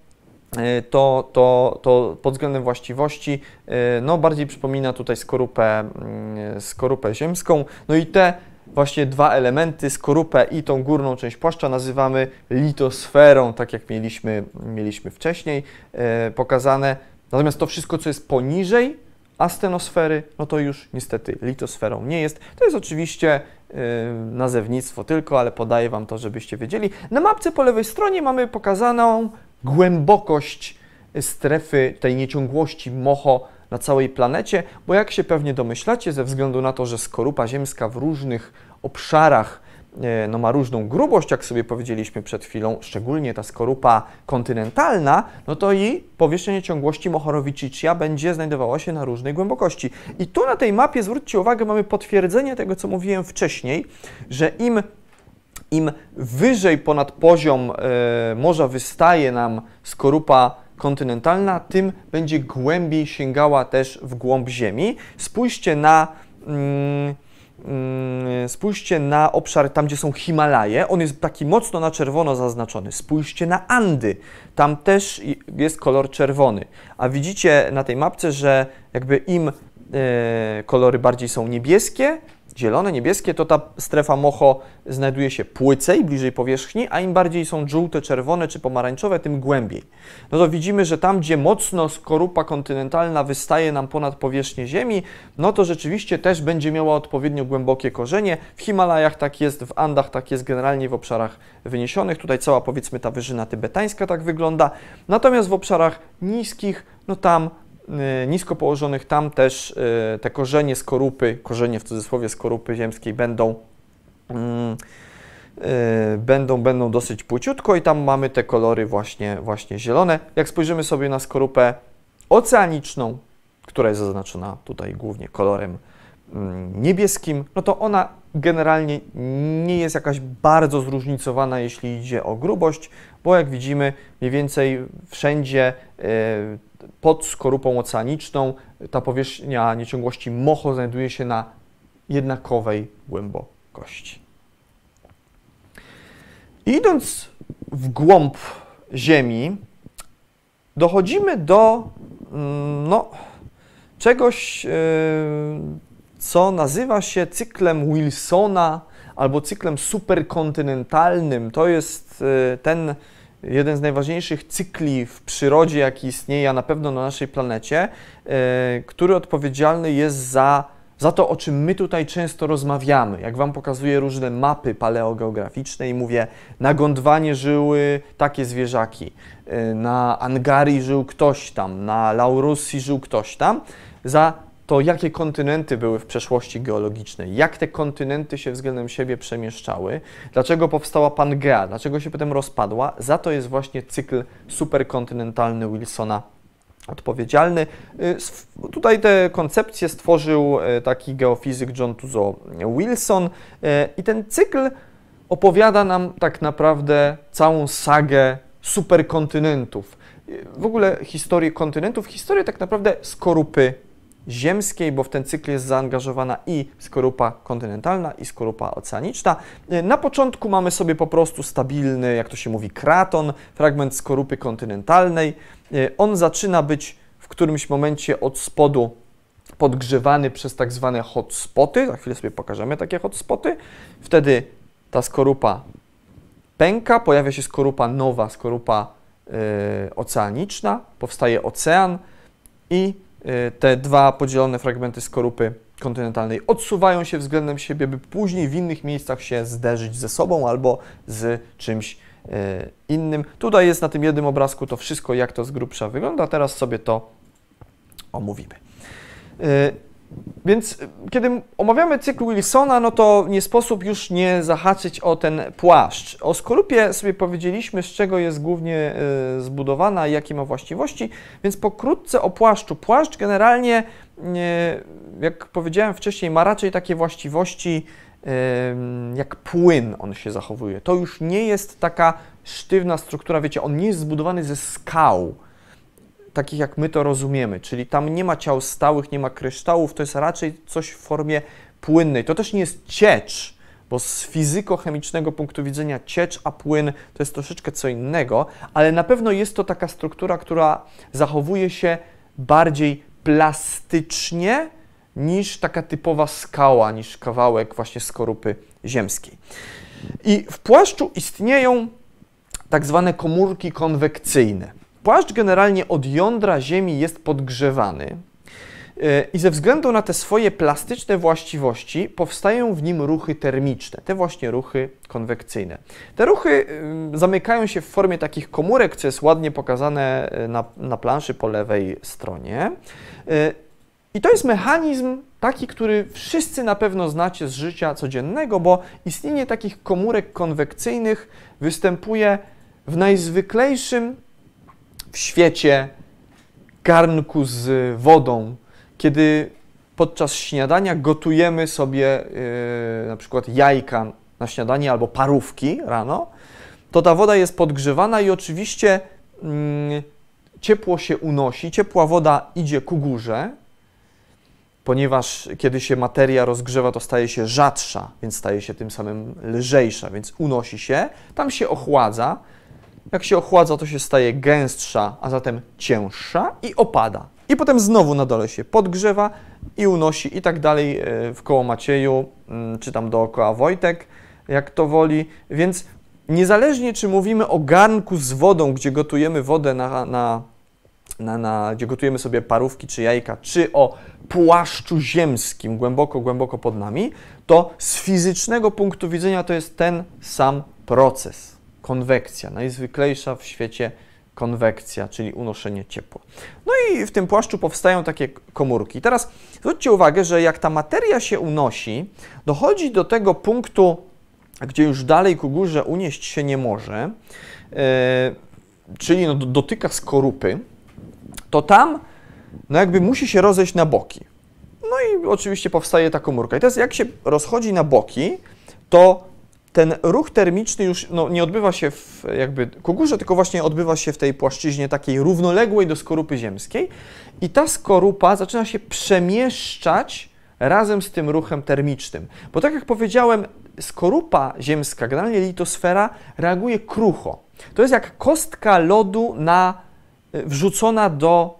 to, to, to pod względem właściwości e, no, bardziej przypomina tutaj skorupę, mm, skorupę ziemską. No i te właśnie dwa elementy, skorupę i tą górną część płaszcza nazywamy litosferą, tak jak mieliśmy, mieliśmy wcześniej e, pokazane. Natomiast to wszystko, co jest poniżej astenosfery, no to już niestety litosferą nie jest. To jest oczywiście nazewnictwo tylko, ale podaję Wam to, żebyście wiedzieli. Na mapce po lewej stronie mamy pokazaną głębokość strefy tej nieciągłości Moho na całej planecie, bo jak się pewnie domyślacie, ze względu na to, że skorupa ziemska w różnych obszarach e, no, ma różną grubość, jak sobie powiedzieliśmy przed chwilą, szczególnie ta skorupa kontynentalna, no to i powierzchnia nieciągłości Mohorovičicia będzie znajdowała się na różnej głębokości. I tu na tej mapie, zwróćcie uwagę, mamy potwierdzenie tego, co mówiłem wcześniej, że im im wyżej ponad poziom e, morza wystaje nam skorupa kontynentalna, tym będzie głębiej sięgała też w głąb Ziemi. Spójrzcie na. Mm, mm, spójrzcie na obszar tam, gdzie są Himalaje. On jest taki mocno na czerwono zaznaczony. Spójrzcie na Andy. Tam też jest kolor czerwony. A widzicie na tej mapce, że jakby im e, kolory bardziej są niebieskie, zielone, niebieskie, to ta strefa mocho znajduje się płycej, bliżej powierzchni, a im bardziej są żółte, czerwone czy pomarańczowe, tym głębiej. No to widzimy, że tam, gdzie mocno skorupa kontynentalna wystaje nam ponad powierzchnię Ziemi, no to rzeczywiście też będzie miała odpowiednio głębokie korzenie. W Himalajach tak jest, w Andach tak jest, generalnie w obszarach wyniesionych. Tutaj cała, powiedzmy, ta wyżyna tybetańska tak wygląda. Natomiast w obszarach niskich, no tam nisko położonych, tam też y, te korzenie skorupy, korzenie w cudzysłowie skorupy ziemskiej będą, mm, y, będą, będą dosyć płyciutko i tam mamy te kolory właśnie, właśnie zielone. Jak spojrzymy sobie na skorupę oceaniczną, która jest zaznaczona tutaj głównie kolorem mm, niebieskim, no to ona generalnie nie jest jakaś bardzo zróżnicowana, jeśli idzie o grubość, bo jak widzimy, mniej więcej wszędzie pod skorupą oceaniczną ta powierzchnia nieciągłości Moho znajduje się na jednakowej głębokości. Idąc w głąb Ziemi, dochodzimy do mm, no, czegoś, e, co nazywa się cyklem Wilsona albo cyklem superkontynentalnym. To jest e, ten jeden z najważniejszych cykli w przyrodzie, jaki istnieje, a na pewno na naszej planecie, e, który odpowiedzialny jest za, za to, o czym my tutaj często rozmawiamy. Jak Wam pokazuję różne mapy paleogeograficzne i mówię, na Gondwanie żyły takie zwierzaki, e, na Angarii żył ktoś tam, na Laurusji żył ktoś tam, za to jakie kontynenty były w przeszłości geologicznej, jak te kontynenty się względem siebie przemieszczały, dlaczego powstała Pangea, dlaczego się potem rozpadła. Za to jest właśnie cykl superkontynentalny Wilsona odpowiedzialny. Y, tutaj te koncepcje stworzył y, taki geofizyk John Tuzo Wilson y, i ten cykl opowiada nam tak naprawdę całą sagę superkontynentów. W ogóle historię kontynentów, historię tak naprawdę skorupy ziemskiej, bo w ten cykl jest zaangażowana i skorupa kontynentalna, i skorupa oceaniczna. Na początku mamy sobie po prostu stabilny, jak to się mówi, kraton, fragment skorupy kontynentalnej. On zaczyna być w którymś momencie od spodu podgrzewany przez tak zwane hotspoty. Za chwilę sobie pokażemy takie hotspoty. Wtedy ta skorupa pęka, pojawia się skorupa nowa, skorupa yy, oceaniczna, powstaje ocean i te dwa podzielone fragmenty skorupy kontynentalnej odsuwają się względem siebie, by później w innych miejscach się zderzyć ze sobą albo z czymś yy, innym. Tutaj jest na tym jednym obrazku to wszystko, jak to z grubsza wygląda. Teraz sobie to omówimy. Więc kiedy omawiamy cykl Wilsona, no to nie sposób już nie zahaczyć o ten płaszcz. O skorupie sobie powiedzieliśmy, z czego jest głównie y, zbudowana i jakie ma właściwości, więc pokrótce o płaszczu. Płaszcz generalnie, jak powiedziałem wcześniej, ma raczej takie właściwości jak płyn on się zachowuje. To już nie jest taka sztywna struktura, wiecie, on nie jest zbudowany ze skał, takich jak my to rozumiemy, czyli tam nie ma ciał stałych, nie ma kryształów, to jest raczej coś w formie płynnej. To też nie jest ciecz, bo z fizykochemicznego punktu widzenia ciecz a płyn to jest troszeczkę co innego, ale na pewno jest to taka struktura, która zachowuje się bardziej plastycznie niż taka typowa skała, niż kawałek właśnie skorupy ziemskiej. I w płaszczu istnieją tak zwane komórki konwekcyjne. Płaszcz generalnie od jądra Ziemi jest podgrzewany e, i ze względu na te swoje plastyczne właściwości powstają w nim ruchy termiczne, te właśnie ruchy konwekcyjne. Te ruchy zamykają się w formie takich komórek, co jest ładnie pokazane e, na, na planszy po lewej stronie. E, I to jest mechanizm taki, który wszyscy na pewno znacie z życia codziennego, bo istnienie takich komórek konwekcyjnych występuje w najzwyklejszym w świecie garnku z wodą, kiedy podczas śniadania gotujemy sobie yy, na przykład jajka na śniadanie albo parówki rano, to ta woda jest podgrzewana i oczywiście yy, ciepło się unosi, ciepła woda idzie ku górze, ponieważ kiedy się materia rozgrzewa, to staje się rzadsza, więc staje się tym samym lżejsza, więc unosi się, tam się ochładza, jak się ochładza, to się staje gęstsza, a zatem cięższa i opada. I potem znowu na dole się podgrzewa i unosi i tak dalej e, w koło Macieju, mm, czy tam dookoła Wojtek, jak to woli. Więc niezależnie czy mówimy o garnku z wodą, gdzie gotujemy wodę na, na, na, na gdzie gotujemy sobie parówki czy jajka, czy o płaszczu ziemskim głęboko, głęboko pod nami, to z fizycznego punktu widzenia to jest ten sam proces konwekcja, najzwyklejsza w świecie konwekcja, czyli unoszenie ciepła. No i w tym płaszczu powstają takie komórki. Teraz zwróćcie uwagę, że jak ta materia się unosi, dochodzi do tego punktu, gdzie już dalej ku górze unieść się nie może, yy, czyli no, dotyka skorupy, to tam no jakby musi się rozejść na boki. No i oczywiście powstaje ta komórka. I teraz jak się rozchodzi na boki, to ten ruch termiczny już no, nie odbywa się w jakby ku górze, tylko właśnie odbywa się w tej płaszczyźnie takiej równoległej do skorupy ziemskiej i ta skorupa zaczyna się przemieszczać razem z tym ruchem termicznym. Bo tak jak powiedziałem, skorupa ziemska, generalnie litosfera, reaguje krucho. To jest jak kostka lodu na, y, wrzucona do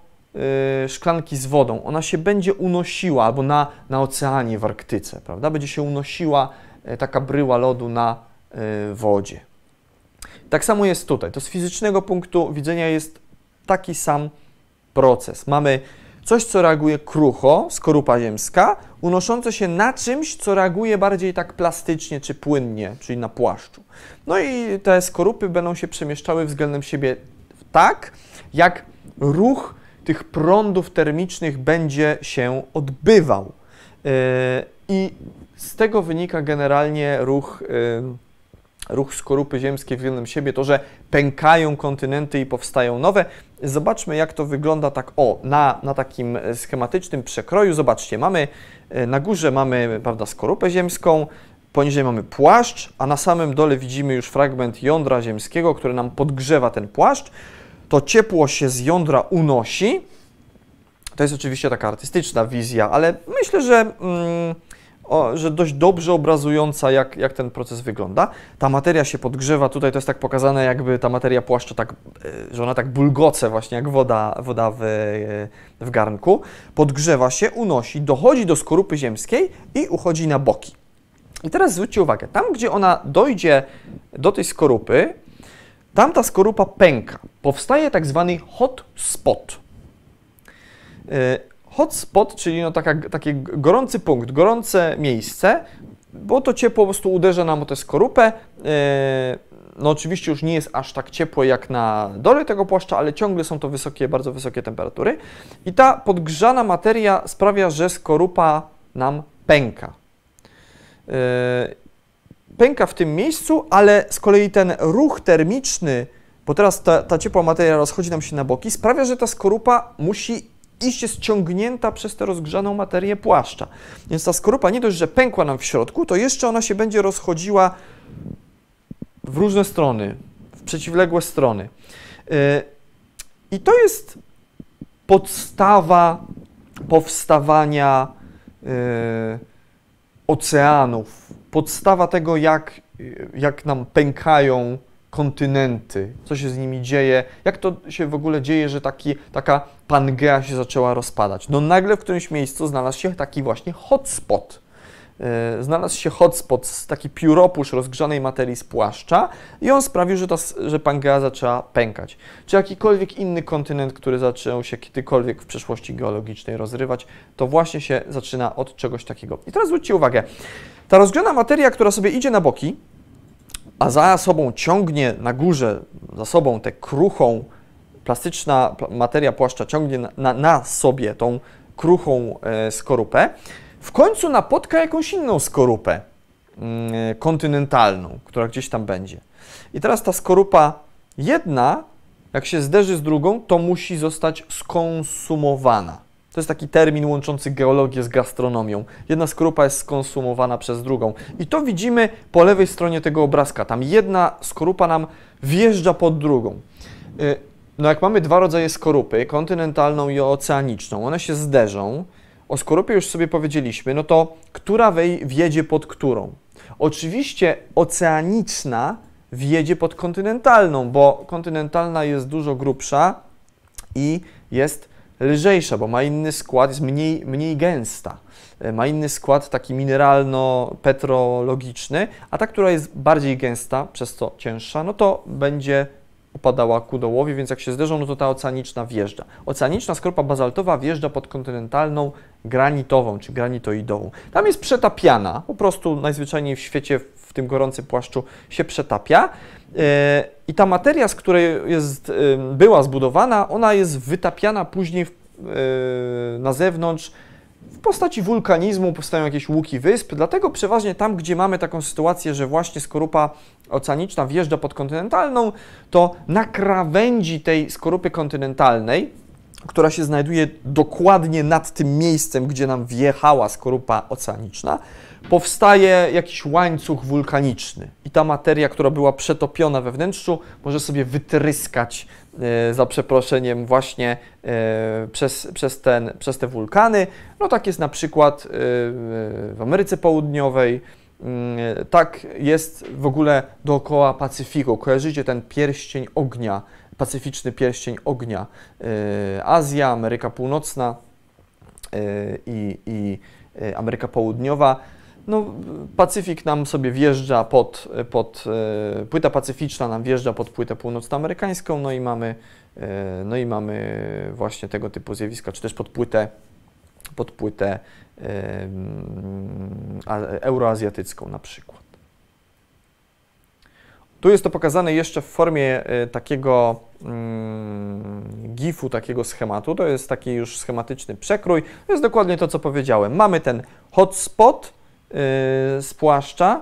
y, szklanki z wodą. Ona się będzie unosiła, albo na, na oceanie w Arktyce, prawda? Będzie się unosiła taka bryła lodu na e, wodzie. Tak samo jest tutaj. To z fizycznego punktu widzenia jest taki sam proces. Mamy coś, co reaguje krucho, skorupa ziemska, unoszące się na czymś, co reaguje bardziej tak plastycznie czy płynnie, czyli na płaszczu. No i te skorupy będą się przemieszczały względem siebie tak, jak ruch tych prądów termicznych będzie się odbywał. I z tego wynika generalnie ruch ruch skorupy ziemskiej względem siebie, to, że pękają kontynenty i powstają nowe. Zobaczmy, jak to wygląda tak o, na, na takim schematycznym przekroju. Zobaczcie, mamy e, na górze mamy prawda, skorupę ziemską, poniżej mamy płaszcz, a na samym dole widzimy już fragment jądra ziemskiego, który nam podgrzewa ten płaszcz. To ciepło się z jądra unosi. To jest oczywiście taka artystyczna wizja, ale myślę, że... Mm, o, że dość dobrze obrazująca, jak, jak ten proces wygląda. Ta materia się podgrzewa, tutaj to jest tak pokazane, jakby ta materia płaszcza tak, e, że ona tak bulgoce właśnie, jak woda, woda w, e, w garnku. Podgrzewa się, unosi, dochodzi do skorupy ziemskiej i uchodzi na boki. I teraz zwróćcie uwagę, tam gdzie ona dojdzie do tej skorupy, tam ta skorupa pęka. Powstaje tak zwany hot spot. Hotspot, czyli no taka, taki gorący punkt, gorące miejsce, bo to ciepło po prostu uderza nam o tę skorupę. E, no oczywiście już nie jest aż tak ciepło jak na dole tego płaszcza, ale ciągle są to wysokie, bardzo wysokie temperatury. I ta podgrzana materia sprawia, że skorupa nam pęka. E, pęka w tym miejscu, ale z kolei ten ruch termiczny, bo teraz ta, ta ciepła materia rozchodzi nam się na boki, sprawia, że ta skorupa musi iść jest ciągnięta przez tę rozgrzaną materię płaszcza. Więc ta skorupa nie dość, że pękła nam w środku, to jeszcze ona się będzie rozchodziła w różne strony, w przeciwległe strony. Y, I to jest podstawa powstawania y, oceanów, podstawa tego, jak, jak nam pękają kontynenty, co się z nimi dzieje, jak to się w ogóle dzieje, że taki, taka Pangea się zaczęła rozpadać. No nagle w którymś miejscu znalazł się taki właśnie hotspot. E, znalazł się hotspot, taki pióropusz rozgrzanej materii z płaszcza i on sprawił, że, ta, że Pangea zaczęła pękać. Czy jakikolwiek inny kontynent, który zaczął się kiedykolwiek w przeszłości geologicznej rozrywać, to właśnie się zaczyna od czegoś takiego. I teraz zwróćcie uwagę, ta rozgrzana materia, która sobie idzie na boki, a za sobą ciągnie na górze, za sobą tę kruchą, plastyczna materia płaszcza ciągnie na, na, sobie tą kruchą e, skorupę, w końcu napotka jakąś inną skorupę mm, kontynentalną, która gdzieś tam będzie. I teraz ta skorupa jedna, jak się zderzy z drugą, to musi zostać skonsumowana. To jest taki termin łączący geologię z gastronomią. Jedna skorupa jest skonsumowana przez drugą. I to widzimy po lewej stronie tego obrazka. Tam jedna skorupa nam wjeżdża pod drugą. Y, no jak mamy dwa rodzaje skorupy, kontynentalną i oceaniczną, one się zderzą. O skorupie już sobie powiedzieliśmy, no to która wej wjedzie pod którą? Oczywiście oceaniczna wjedzie pod kontynentalną, bo kontynentalna jest dużo grubsza i jest lżejsza, bo ma inny skład, jest mniej, mniej gęsta. E, ma inny skład taki mineralno-petrologiczny, a ta, która jest bardziej gęsta, przez co cięższa, no to będzie upadała ku dołowi, więc jak się zderzą, no to ta oceaniczna wjeżdża. Oceaniczna skropa bazaltowa wjeżdża pod kontynentalną granitową, czy granitoidową. Tam jest przetapiana, po prostu najzwyczajniej w świecie w tym gorącym płaszczu się przetapia. E, I ta materia, z której jest, była zbudowana, ona jest wytapiana później w, e, na zewnątrz w postaci wulkanizmu, powstają jakieś łuki wysp, dlatego przeważnie tam, gdzie mamy taką sytuację, że właśnie skorupa oceaniczna wjeżdża pod kontynentalną, to na krawędzi tej skorupy kontynentalnej, która się znajduje dokładnie nad tym miejscem, gdzie nam wjechała skorupa oceaniczna, powstaje jakiś łańcuch wulkaniczny i ta materia, która była przetopiona we wnętrzu, może sobie wytryskać e, za przeproszeniem właśnie e, przez, przez, ten, przez te wulkany. No tak jest na przykład e, w Ameryce Południowej, mm, tak jest w ogóle dookoła Pacyfiku. Kojarzycie ten pierścień ognia, pacyficzny pierścień ognia. Azja, Ameryka Północna i, i Ameryka Południowa no, Pacyfik nam sobie wjeżdża pod, pod e, płyta pacyficzna nam wjeżdża pod płytę północnoamerykańską, no i mamy, e, no i mamy właśnie tego typu zjawiska, czy też pod płytę, pod płytę e, euroazjatycką na przykład. Tu jest to pokazane jeszcze w formie takiego mm, gifu takiego schematu. To jest taki już schematyczny przekrój. To jest dokładnie to, co powiedziałem. Mamy ten hotspot z płaszcza,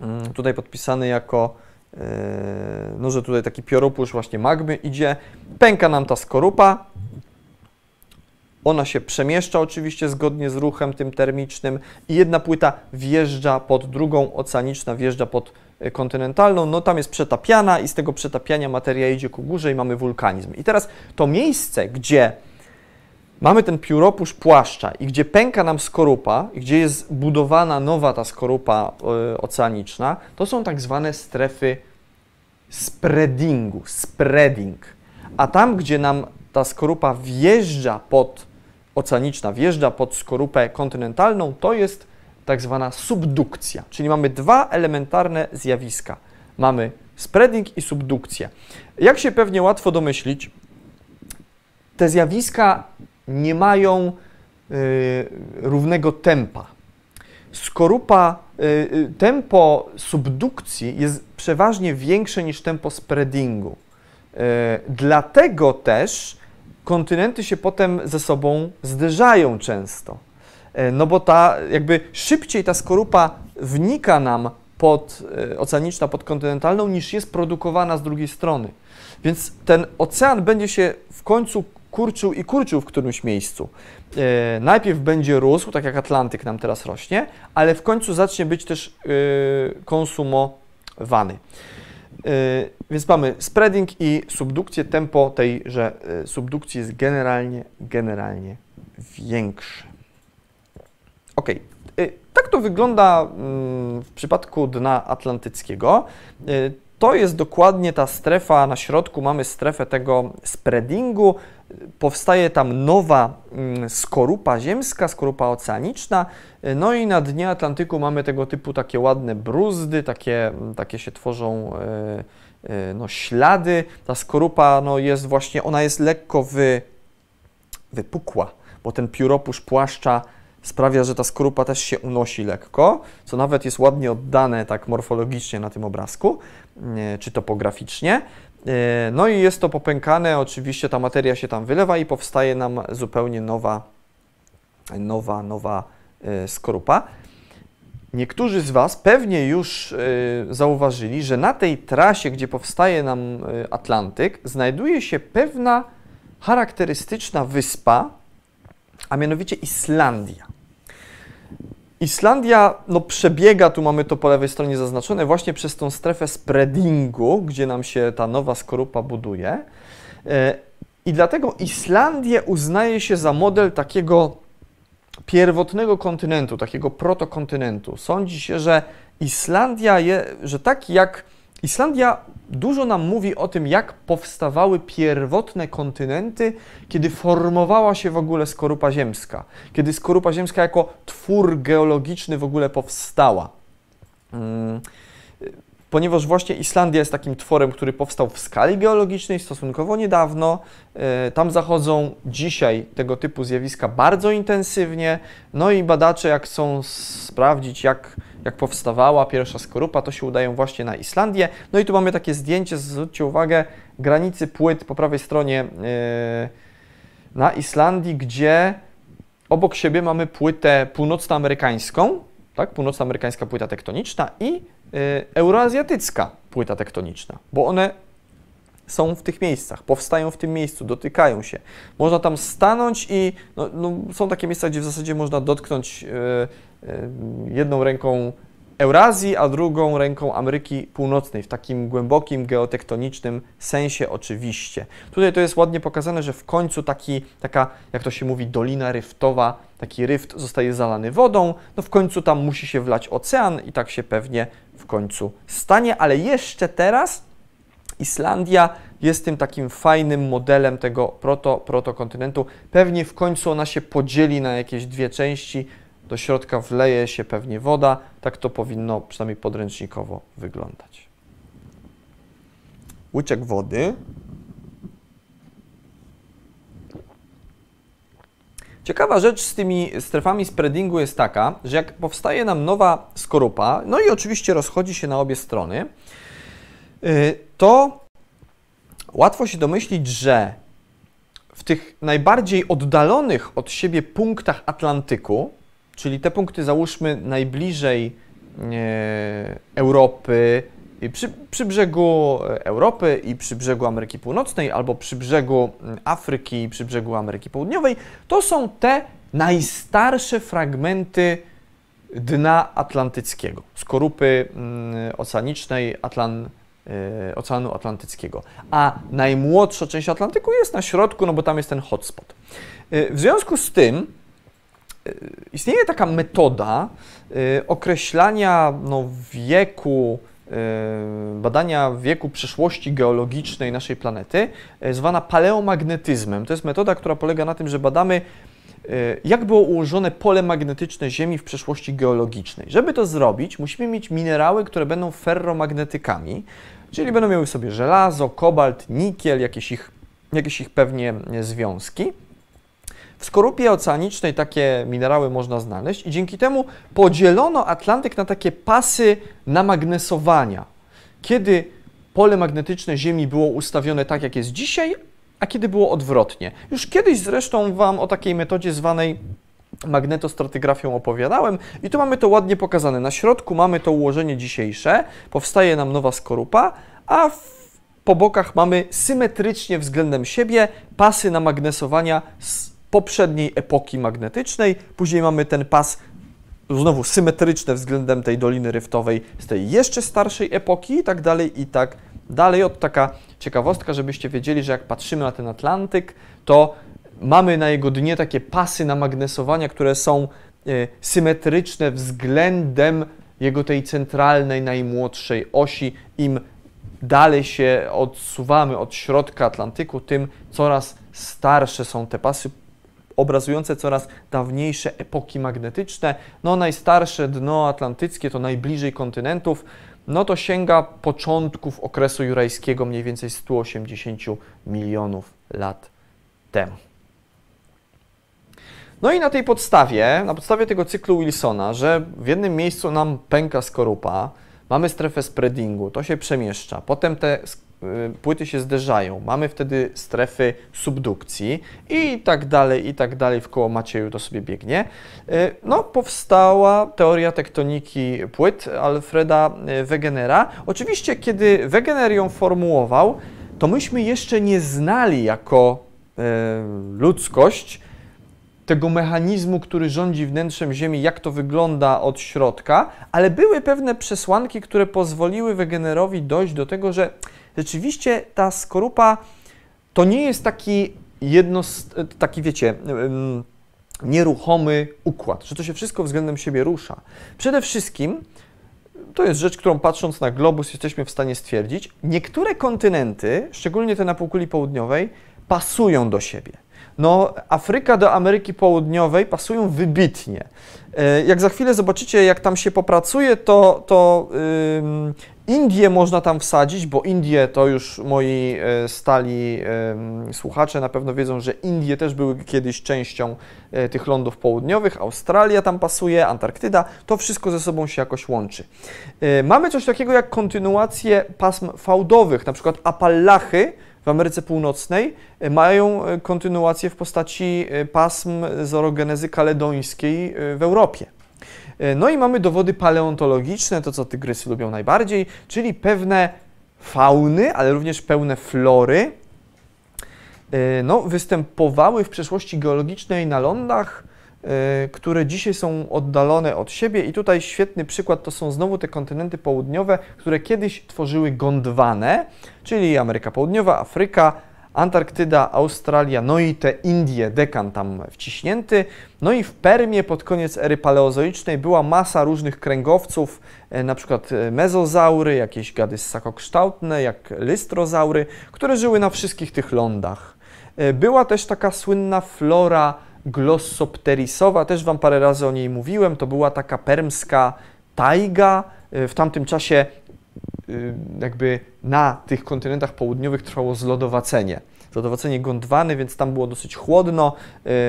yy, tutaj podpisany jako, yy, no że tutaj taki piorupusz właśnie magmy idzie. Pęka nam ta skorupa, ona się przemieszcza oczywiście zgodnie z ruchem tym termicznym i jedna płyta wjeżdża pod drugą, oceaniczna wjeżdża pod e, kontynentalną, no tam jest przetapiana i z tego przetapiania materia idzie ku górze i mamy wulkanizm. I teraz to miejsce, gdzie mamy ten pióropusz płaszcza i gdzie pęka nam skorupa, i gdzie jest budowana nowa ta skorupa y, oceaniczna, to są tak zwane strefy spreadingu, spreading. A tam, gdzie nam ta skorupa wjeżdża pod oceaniczna wjeżdża pod skorupę kontynentalną, to jest tak zwana subdukcja. Czyli mamy dwa elementarne zjawiska. Mamy spreading i subdukcję. Jak się pewnie łatwo domyślić, te zjawiska nie mają y, równego tempa. Skorupa, y, y, tempo subdukcji jest przeważnie większe niż tempo spreadingu. Dlatego też kontynenty się potem ze sobą zderzają często. No bo ta, jakby szybciej ta skorupa wnika nam pod oceaniczna, pod kontynentalną, niż jest produkowana z drugiej strony. Więc ten ocean będzie się w końcu kurczył i kurczył w którymś miejscu. E, najpierw będzie rósł, tak jak Atlantyk nam teraz rośnie, ale w końcu zacznie być też konsumowany. Y, więc mamy spreading i subdukcję. Tempo tejże subdukcji jest generalnie, generalnie większe. Ok, tak to wygląda mm, w przypadku dna atlantyckiego. To jest dokładnie ta strefa, na środku mamy strefę tego spreadingu, powstaje tam nowa mm, skorupa ziemska, skorupa oceaniczna, no i na dnie Atlantyku mamy tego typu takie ładne bruzdy, takie, mm, takie się tworzą e, e, no, ślady. Ta skorupa no, jest właśnie, ona jest lekko wy, wypukła, bo ten pióropusz płaszcza sprawia, że ta skorupa też się unosi lekko, co nawet jest ładnie oddane tak morfologicznie na tym obrazku, e, czy topograficznie. E, no i jest to popękane, oczywiście ta materia się tam wylewa i powstaje nam zupełnie nowa, nowa, nowa e, skorupa. Niektórzy z Was pewnie już zauważyli, że na tej trasie, gdzie powstaje nam Atlantyk, znajduje się pewna charakterystyczna wyspa, a mianowicie Islandia. Islandia no, przebiega, tu mamy to po lewej stronie zaznaczone, właśnie przez tą strefę spreadingu, gdzie nam się ta nowa skorupa buduje. E, I dlatego Islandię uznaje się za model takiego pierwotnego kontynentu, takiego protokontynentu. Sądzi się, że Islandia, je, że tak jak Islandia dużo nam mówi o tym, jak powstawały pierwotne kontynenty, kiedy formowała się w ogóle skorupa ziemska, kiedy skorupa ziemska jako twór geologiczny w ogóle powstała. Hmm ponieważ właśnie Islandia jest takim tworem, który powstał w skali geologicznej stosunkowo niedawno. E, tam zachodzą dzisiaj tego typu zjawiska bardzo intensywnie, no i badacze jak chcą sprawdzić, jak, jak powstawała pierwsza skorupa, to się udają właśnie na Islandię. No i tu mamy takie zdjęcie, zwróćcie uwagę, granicy płyt po prawej stronie e, na Islandii, gdzie obok siebie mamy płytę północnoamerykańską, tak, północnoamerykańska płyta tektoniczna i Y, euroazjatycka płyta tektoniczna, bo one są w tych miejscach, powstają w tym miejscu, dotykają się. Można tam stanąć i no, no, są takie miejsca, gdzie w zasadzie można dotknąć yy, yy, jedną ręką Eurazji, a drugą ręką Ameryki Północnej, w takim głębokim geotektonicznym sensie oczywiście. Tutaj to jest ładnie pokazane, że w końcu taki, taka, jak to się mówi, dolina ryftowa, taki ryft zostaje zalany wodą, no w końcu tam musi się wlać ocean i tak się pewnie w końcu stanie, ale jeszcze teraz Islandia jest tym takim fajnym modelem tego proto, protokontynentu. Pewnie w końcu ona się podzieli na jakieś dwie części, do środka wleje się pewnie woda, tak to powinno przynajmniej podręcznikowo wyglądać. Łyczek wody. Ciekawa rzecz z tymi strefami spreadingu jest taka, że jak powstaje nam nowa skorupa, no i oczywiście rozchodzi się na obie strony, y, to łatwo się domyślić, że w tych najbardziej oddalonych od siebie punktach Atlantyku, czyli te punkty załóżmy najbliżej e, Europy, przy, przy, brzegu Europy i przy brzegu Ameryki Północnej, albo przy brzegu Afryki i przy brzegu Ameryki Południowej, to są te najstarsze fragmenty dna atlantyckiego, skorupy mm, oceanicznej Atlan, e, Oceanu Atlantyckiego. A najmłodsza część Atlantyku jest na środku, no bo tam jest ten hotspot. E, w związku z tym e, istnieje taka metoda określania no, wieku, badania wieku przeszłości geologicznej naszej planety, zwana paleomagnetyzmem. To jest metoda, która polega na tym, że badamy Y, jak było ułożone pole magnetyczne Ziemi w przeszłości geologicznej. Żeby to zrobić, musimy mieć minerały, które będą ferromagnetykami, czyli będą miały sobie żelazo, kobalt, nikiel, jakieś ich, jakieś ich pewnie związki. W skorupie oceanicznej takie minerały można znaleźć i dzięki temu podzielono Atlantyk na takie pasy namagnesowania. Kiedy pole magnetyczne Ziemi było ustawione tak, jak jest dzisiaj, a kiedy było odwrotnie. Już kiedyś zresztą Wam o takiej metodzie zwanej magnetostratygrafią opowiadałem i tu mamy to ładnie pokazane. Na środku mamy to ułożenie dzisiejsze, powstaje nam nowa skorupa, a w, po bokach mamy symetrycznie względem siebie pasy namagnesowania z poprzedniej epoki magnetycznej. Później mamy ten pas znowu symetryczny względem tej Doliny Ryftowej z tej jeszcze starszej epoki i tak dalej, i tak dalej. Od taka ciekawostka, żebyście wiedzieli, że jak patrzymy na ten Atlantyk, to mamy na jego dnie takie pasy namagnesowania, które są e, symetryczne względem jego tej centralnej, najmłodszej osi. Im dalej się odsuwamy od środka Atlantyku, tym coraz starsze są te pasy obrazujące coraz dawniejsze epoki magnetyczne. No najstarsze dno atlantyckie to najbliżej kontynentów, no to sięga początków okresu jurajskiego, mniej więcej 180 milionów lat temu. No i na tej podstawie, na podstawie tego cyklu Wilsona, że w jednym miejscu nam pęka skorupa, mamy strefę spreadingu, to się przemieszcza, potem te płyty się zderzają, mamy wtedy strefy subdukcji i tak dalej, i tak dalej, w koło Macieju to sobie biegnie. Y, no, powstała teoria tektoniki płyt Alfreda y, Wegenera. Oczywiście, kiedy Wegener ją formułował, to myśmy jeszcze nie znali jako ludzkość tego mechanizmu, który rządzi wnętrzem Ziemi, jak to wygląda od środka, ale były pewne przesłanki, które pozwoliły Wegenerowi dojść do tego, że rzeczywiście ta skorupa to nie jest taki jedno, taki wiecie, nieruchomy układ, że to się wszystko względem siebie rusza. Przede wszystkim to jest rzecz, którą patrząc na globus jesteśmy w stanie stwierdzić, niektóre kontynenty, szczególnie te na półkuli południowej, pasują do siebie. No, Afryka do Ameryki Południowej pasują wybitnie. E, jak za chwilę zobaczycie, jak tam się popracuje, to, to Indie można tam wsadzić, bo Indie to już moi e, stali słuchacze na pewno wiedzą, że Indie też były kiedyś częścią e, tych lądów południowych, Australia tam pasuje, Antarktyda, to wszystko ze sobą się jakoś łączy. Mamy coś takiego jak kontynuację pasm fałdowych, na przykład Apalachy w Ameryce Północnej mają kontynuację w postaci pasm z orogenezy kaledońskiej w Europie. E, no i mamy dowody paleontologiczne, to co tygrysy lubią najbardziej, czyli pewne fauny, ale również pełne flory, e, no, występowały w przeszłości geologicznej na lądach, e, które dzisiaj są oddalone od siebie. I tutaj świetny przykład to są znowu te kontynenty południowe, które kiedyś tworzyły Gondwane, czyli Ameryka Południowa, Afryka, Antarktyda, Australia, no i te Indie, dekan tam wciśnięty. No i w Permie pod koniec ery paleozoicznej była masa różnych kręgowców, e, na przykład e, mezozaury, jakieś gady ssakokształtne, jak lystrozaury, które żyły na wszystkich tych lądach. E, była też taka słynna flora glossopterisowa, też Wam parę razy o niej mówiłem, to była taka permska tajga, w tamtym czasie jakby na tych kontynentach południowych trwało zlodowacenie. że odwrócenie Gondwany, więc tam było dosyć chłodno,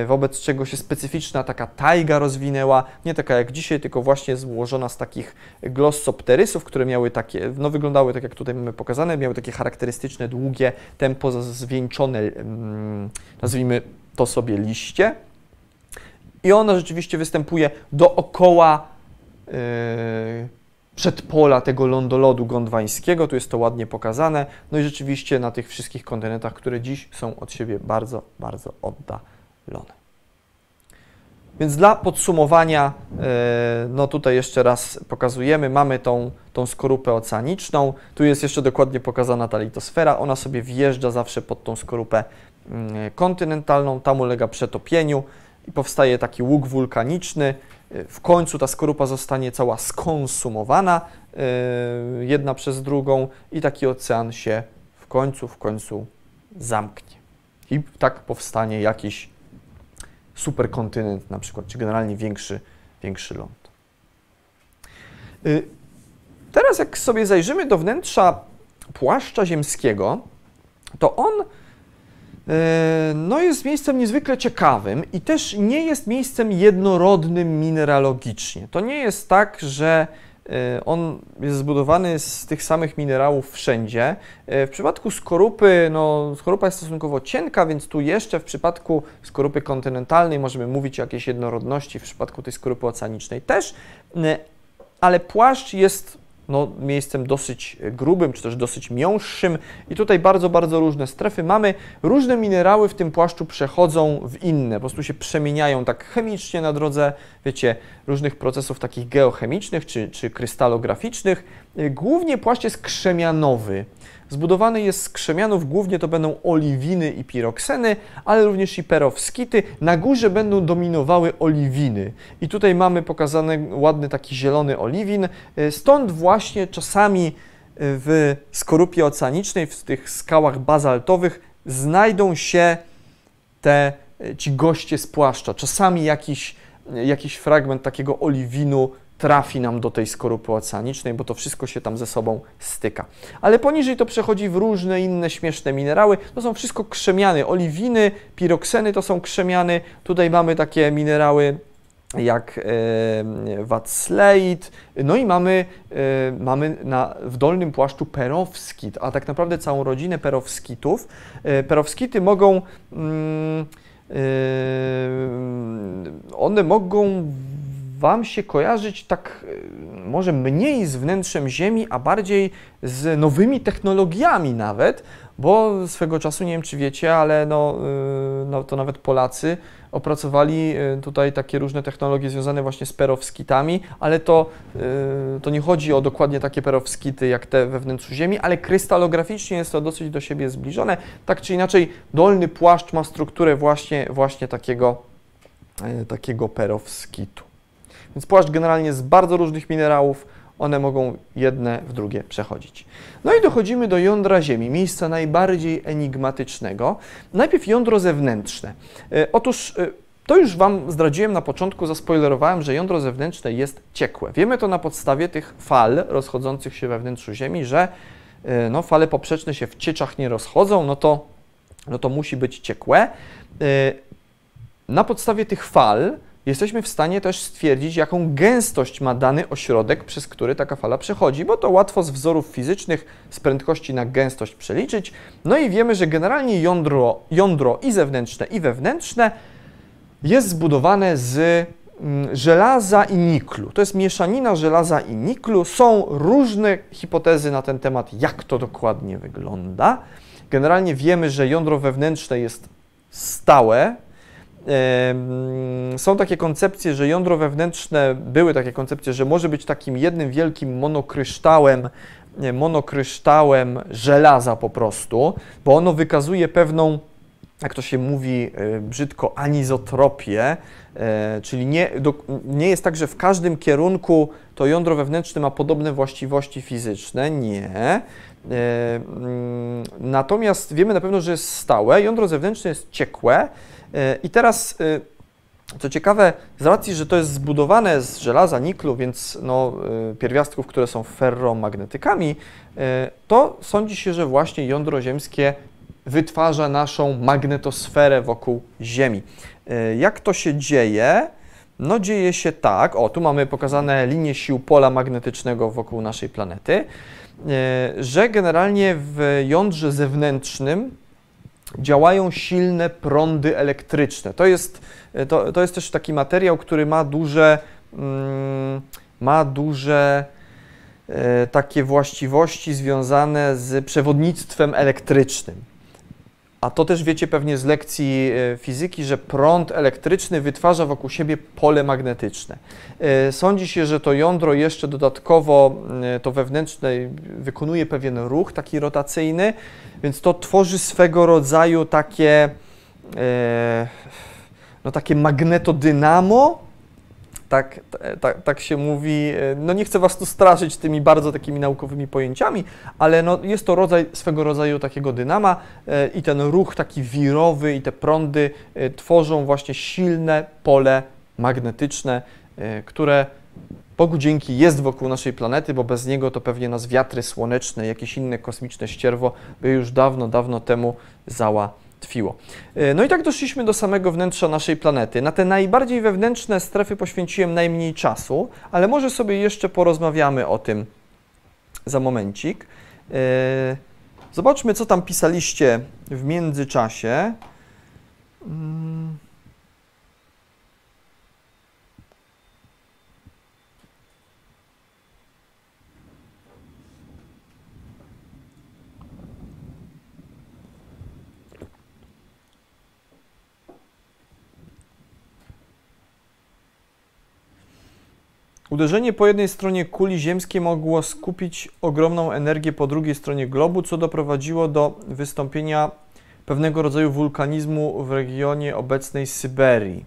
y, wobec czego się specyficzna taka tajga rozwinęła, nie taka jak dzisiaj, tylko właśnie złożona z takich glossopterysów, które miały takie, no wyglądały tak jak tutaj mamy pokazane, miały takie charakterystyczne, długie, tempo zwieńczone, mm, nazwijmy to sobie liście. I ona rzeczywiście występuje dookoła yy, przedpola tego lądolodu gondwańskiego. Tu jest to ładnie pokazane. No i rzeczywiście na tych wszystkich kontynentach, które dziś są od siebie bardzo, bardzo oddalone. Więc dla podsumowania, e, no tutaj jeszcze raz pokazujemy, mamy tą, tą skorupę oceaniczną, tu jest jeszcze dokładnie pokazana ta litosfera, ona sobie wjeżdża zawsze pod tą skorupę kontynentalną, tam ulega przetopieniu i powstaje taki łuk wulkaniczny, w końcu ta skorupa zostanie cała skonsumowana e, jedna przez drugą i taki ocean się w końcu, w końcu zamknie. I tak powstanie jakiś superkontynent na przykład, czy generalnie większy, większy ląd. Teraz jak sobie zajrzymy do wnętrza płaszcza ziemskiego, to on no, jest miejscem niezwykle ciekawym i też nie jest miejscem jednorodnym mineralogicznie. To nie jest tak, że E, on jest zbudowany z tych samych minerałów wszędzie. E, w przypadku skorupy, no skorupa jest stosunkowo cienka, więc tu jeszcze w przypadku skorupy kontynentalnej możemy mówić o jakiejś jednorodności, w przypadku tej skorupy oceanicznej też, e, ale płaszcz jest no, miejscem dosyć grubym, czy też dosyć miąższym i tutaj bardzo, bardzo różne strefy mamy. Różne minerały w tym płaszczu przechodzą w inne, po prostu się przemieniają tak chemicznie na drodze, wiecie, różnych procesów takich geochemicznych czy, czy krystalograficznych. Głównie płaszcz jest krzemianowy. Zbudowany jest z krzemianów, głównie to będą oliwiny i pirokseny, ale również i perowskity. Na górze będą dominowały oliwiny. I tutaj mamy pokazany ładny taki zielony oliwin. Stąd właśnie czasami w skorupie oceanicznej, w tych skałach bazaltowych znajdą się te, ci goście z płaszcza. Czasami jakiś, jakiś fragment takiego oliwinu trafi nam do tej skorupy oceanicznej, bo to wszystko się tam ze sobą styka. Ale poniżej to przechodzi w różne inne śmieszne minerały. To są wszystko krzemiany. Oliwiny, pirokseny to są krzemiany. Tutaj mamy takie minerały jak wacleit, no i mamy, mamy na, w dolnym płaszczu perowskit, a tak naprawdę całą rodzinę perowskitów. E, perowskity mogą, mm, one mogą Wam się kojarzyć tak e, może mniej z wnętrzem Ziemi, a bardziej z nowymi technologiami nawet, bo swego czasu, nie wiem czy wiecie, ale no, e, no to nawet Polacy opracowali e, tutaj takie różne technologie związane właśnie z perowskitami, ale to, to nie chodzi o dokładnie takie perowskity jak te we wnętrzu Ziemi, ale krystalograficznie jest to dosyć do siebie zbliżone. Tak czy inaczej, dolny płaszcz ma strukturę właśnie, właśnie takiego, takiego perowskitu. Więc płaszcz generalnie z bardzo różnych minerałów, one mogą jedne w drugie przechodzić. No i dochodzimy do jądra Ziemi, miejsca najbardziej enigmatycznego. Najpierw jądro zewnętrzne. E, otóż e, to już Wam zdradziłem na początku, zaspoilerowałem, że jądro zewnętrzne jest ciekłe. Wiemy to na podstawie tych fal rozchodzących się we wnętrzu Ziemi, że e, no, fale poprzeczne się w cieczach nie rozchodzą, no to, no to musi być ciekłe. Na podstawie tych fal jesteśmy w stanie też stwierdzić, jaką gęstość ma dany ośrodek, przez który taka fala przechodzi, bo to łatwo z wzorów fizycznych z prędkości na gęstość przeliczyć. No i wiemy, że generalnie jądro, jądro i zewnętrzne, i wewnętrzne jest zbudowane z mm, żelaza i niklu. To jest mieszanina żelaza i niklu. Są różne hipotezy na ten temat, jak to dokładnie wygląda. Generalnie wiemy, że jądro wewnętrzne jest stałe, są takie koncepcje, że jądro wewnętrzne, były takie koncepcje, że może być takim jednym wielkim monokryształem, monokryształem żelaza po prostu, bo ono wykazuje pewną, jak to się mówi e, brzydko, anizotropię, e, czyli nie, do, nie jest tak, że w każdym kierunku to jądro wewnętrzne ma podobne właściwości fizyczne, nie. E, mm, natomiast wiemy na pewno, że jest stałe, jądro zewnętrzne jest ciekłe, I teraz, e, co ciekawe, z racji, że to jest zbudowane z żelaza, niklu, więc no, e, pierwiastków, które są ferromagnetykami, to sądzi się, że właśnie jądro ziemskie wytwarza naszą magnetosferę wokół Ziemi. E, jak to się dzieje? No dzieje się tak, o tu mamy pokazane linie sił pola magnetycznego wokół naszej planety, e, że generalnie w jądrze zewnętrznym działają silne prądy elektryczne. To jest, to, to jest też taki materiał, który ma duże, mm, ma duże e, takie właściwości związane z przewodnictwem elektrycznym. A to też wiecie pewnie z lekcji e, fizyki, że prąd elektryczny wytwarza wokół siebie pole magnetyczne. E, sądzi się, że to jądro jeszcze dodatkowo, e, to wewnętrzne, wykonuje pewien ruch taki rotacyjny, więc to tworzy swego rodzaju takie, no takie magnetodynamo, tak, tak, tak się mówi. No nie chcę Was tu straszyć tymi bardzo takimi naukowymi pojęciami, ale no jest to rodzaj, swego rodzaju takiego dynama e, i ten ruch taki wirowy i te prądy e, tworzą właśnie silne pole magnetyczne, e, które Bogu dzięki jest wokół naszej planety, bo bez niego to pewnie nas wiatry słoneczne, jakieś inne kosmiczne ścierwo by już dawno, dawno temu zała tkwiło. E, no i tak doszliśmy do samego wnętrza naszej planety. Na te najbardziej wewnętrzne strefy poświęciłem najmniej czasu, ale może sobie jeszcze porozmawiamy o tym za momencik. E, zobaczmy, co tam pisaliście w międzyczasie. Hmm. Uderzenie po jednej stronie kuli ziemskiej mogło skupić ogromną energię po drugiej stronie globu, co doprowadziło do wystąpienia pewnego rodzaju wulkanizmu w regionie obecnej Syberii.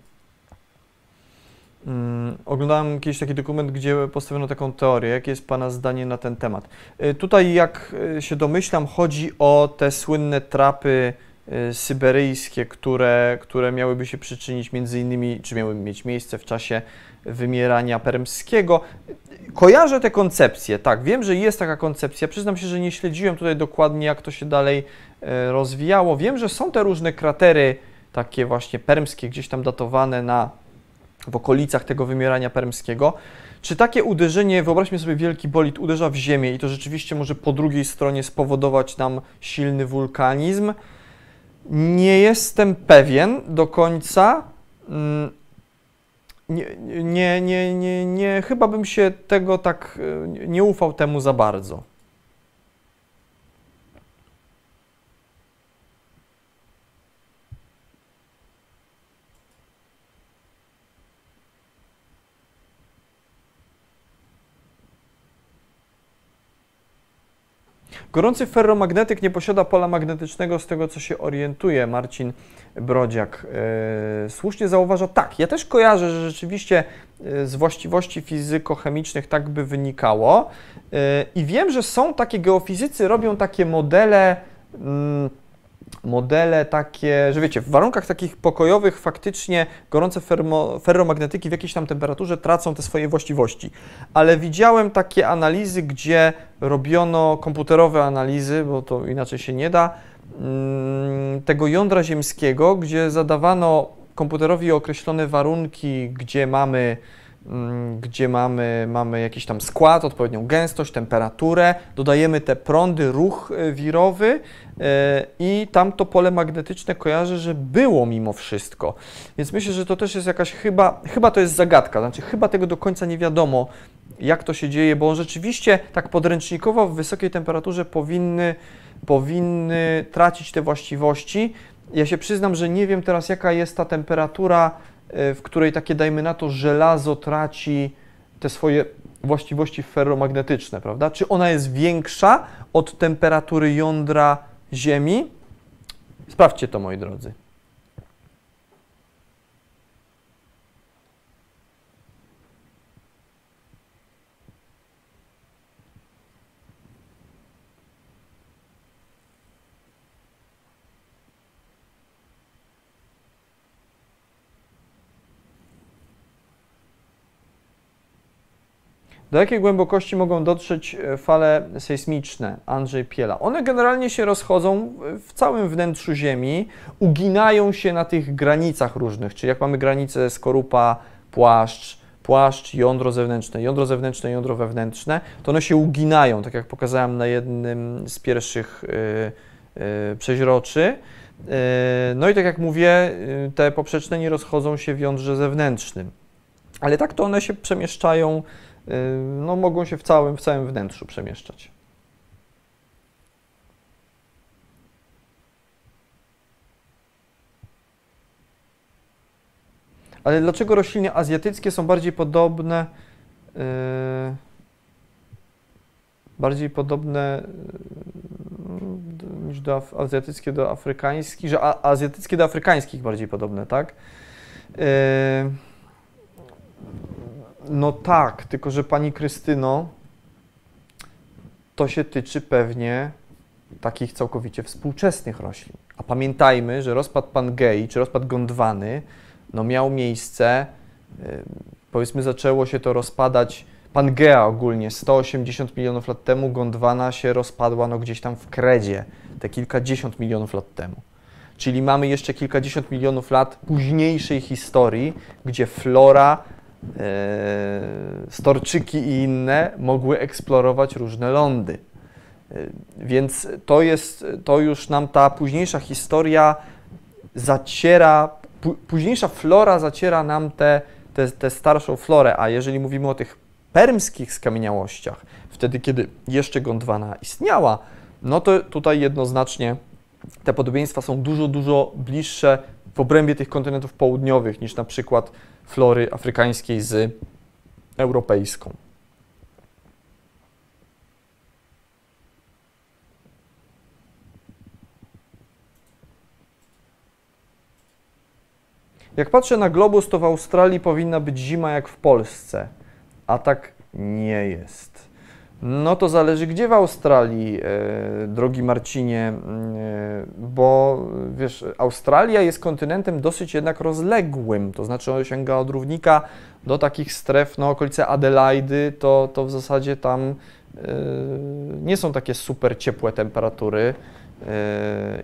Hmm, oglądałem kiedyś taki dokument, gdzie postawiono taką teorię. Jakie jest Pana zdanie na ten temat? Y, tutaj, jak y, się domyślam, chodzi o te słynne trapy y, syberyjskie, które, które miałyby się przyczynić między innymi, czy miały mieć miejsce w czasie wymierania permskiego. Kojarzę te koncepcje, tak, wiem, że jest taka koncepcja. Przyznam się, że nie śledziłem tutaj dokładnie, jak to się dalej e, rozwijało. Wiem, że są te różne kratery, takie właśnie permskie, gdzieś tam datowane na, w okolicach tego wymierania permskiego. Czy takie uderzenie, wyobraźmy sobie wielki bolid, uderza w ziemię i to rzeczywiście może po drugiej stronie spowodować nam silny wulkanizm? Nie jestem pewien do końca. Nie, nie, nie, nie, nie, chyba bym się tego tak e, nie ufał temu za bardzo. Gorący ferromagnetyk nie posiada pola magnetycznego, z tego co się orientuje Marcin Brodziak. E, słusznie zauważa, tak, ja też kojarzę, że rzeczywiście e, z właściwości fizykochemicznych tak by wynikało. E, I wiem, że są takie geofizycy, robią takie modele. Mm, modele takie, że wiecie, w warunkach takich pokojowych faktycznie gorące fermo, ferromagnetyki w jakiejś tam temperaturze tracą te swoje właściwości. Ale widziałem takie analizy, gdzie robiono komputerowe analizy, bo to inaczej się nie da, mm, tego jądra ziemskiego, gdzie zadawano komputerowi określone warunki, gdzie mamy gdzie mamy, mamy jakiś tam skład, odpowiednią gęstość, temperaturę, dodajemy te prądy, ruch e, wirowy e, i tam to pole magnetyczne kojarzę, że było mimo wszystko. Więc myślę, że to też jest jakaś chyba, chyba to jest zagadka, znaczy chyba tego do końca nie wiadomo, jak to się dzieje, bo rzeczywiście tak podręcznikowo w wysokiej temperaturze powinny, powinny tracić te właściwości. Ja się przyznam, że nie wiem teraz, jaka jest ta temperatura w której takie, dajmy na to, żelazo traci te swoje właściwości ferromagnetyczne, prawda? Czy ona jest większa od temperatury jądra Ziemi? Sprawdźcie to, moi drodzy. Do jakiej głębokości mogą dotrzeć e, fale sejsmiczne? Andrzej Piela. One generalnie się rozchodzą w całym wnętrzu Ziemi, uginają się na tych granicach różnych, czyli jak mamy granicę skorupa, płaszcz, płaszcz, jądro zewnętrzne, jądro zewnętrzne, jądro wewnętrzne, to one się uginają, tak jak pokazałem na jednym z pierwszych yy, yy, przeźroczy. No i tak jak mówię, te poprzeczne nie rozchodzą się w jądrze zewnętrznym. Ale tak to one się przemieszczają, no mogą się w całym, w całym wnętrzu przemieszczać. Ale dlaczego rośliny azjatyckie są bardziej podobne yy, bardziej podobne yy, niż do azjatyckie do afrykańskich, że azjatyckie do afrykańskich bardziej podobne, tak? Yy, no tak, tylko że pani Krystyno, to się tyczy pewnie takich całkowicie współczesnych roślin. A pamiętajmy, że rozpad Pangei czy rozpad Gondwany no miał miejsce, powiedzmy zaczęło się to rozpadać, Pangea ogólnie 180 milionów lat temu, Gondwana się rozpadła no gdzieś tam w Kredzie, te kilkadziesiąt milionów lat temu. Czyli mamy jeszcze kilkadziesiąt milionów lat późniejszej historii, gdzie flora, storczyki i inne mogły eksplorować różne lądy. E, więc to jest, to już nam ta późniejsza historia zaciera późniejsza flora zaciera nam tę te, te, te starszą florę, a jeżeli mówimy o tych permskich skamieniałościach, wtedy kiedy jeszcze Gondwana istniała, no to tutaj jednoznacznie te podobieństwa są dużo, dużo bliższe w obrębie tych kontynentów południowych niż na przykład flory afrykańskiej z europejską. Jak patrzę na globus, to w Australii powinna być zima jak w Polsce, a tak nie jest. No to zależy gdzie w Australii, e, drogi Marcinie, e, bo wiesz, Australia jest kontynentem dosyć jednak rozległym, to znaczy osiąga od równika do takich stref, no okolice Adelaidy, to, to w zasadzie tam e, nie są takie super ciepłe temperatury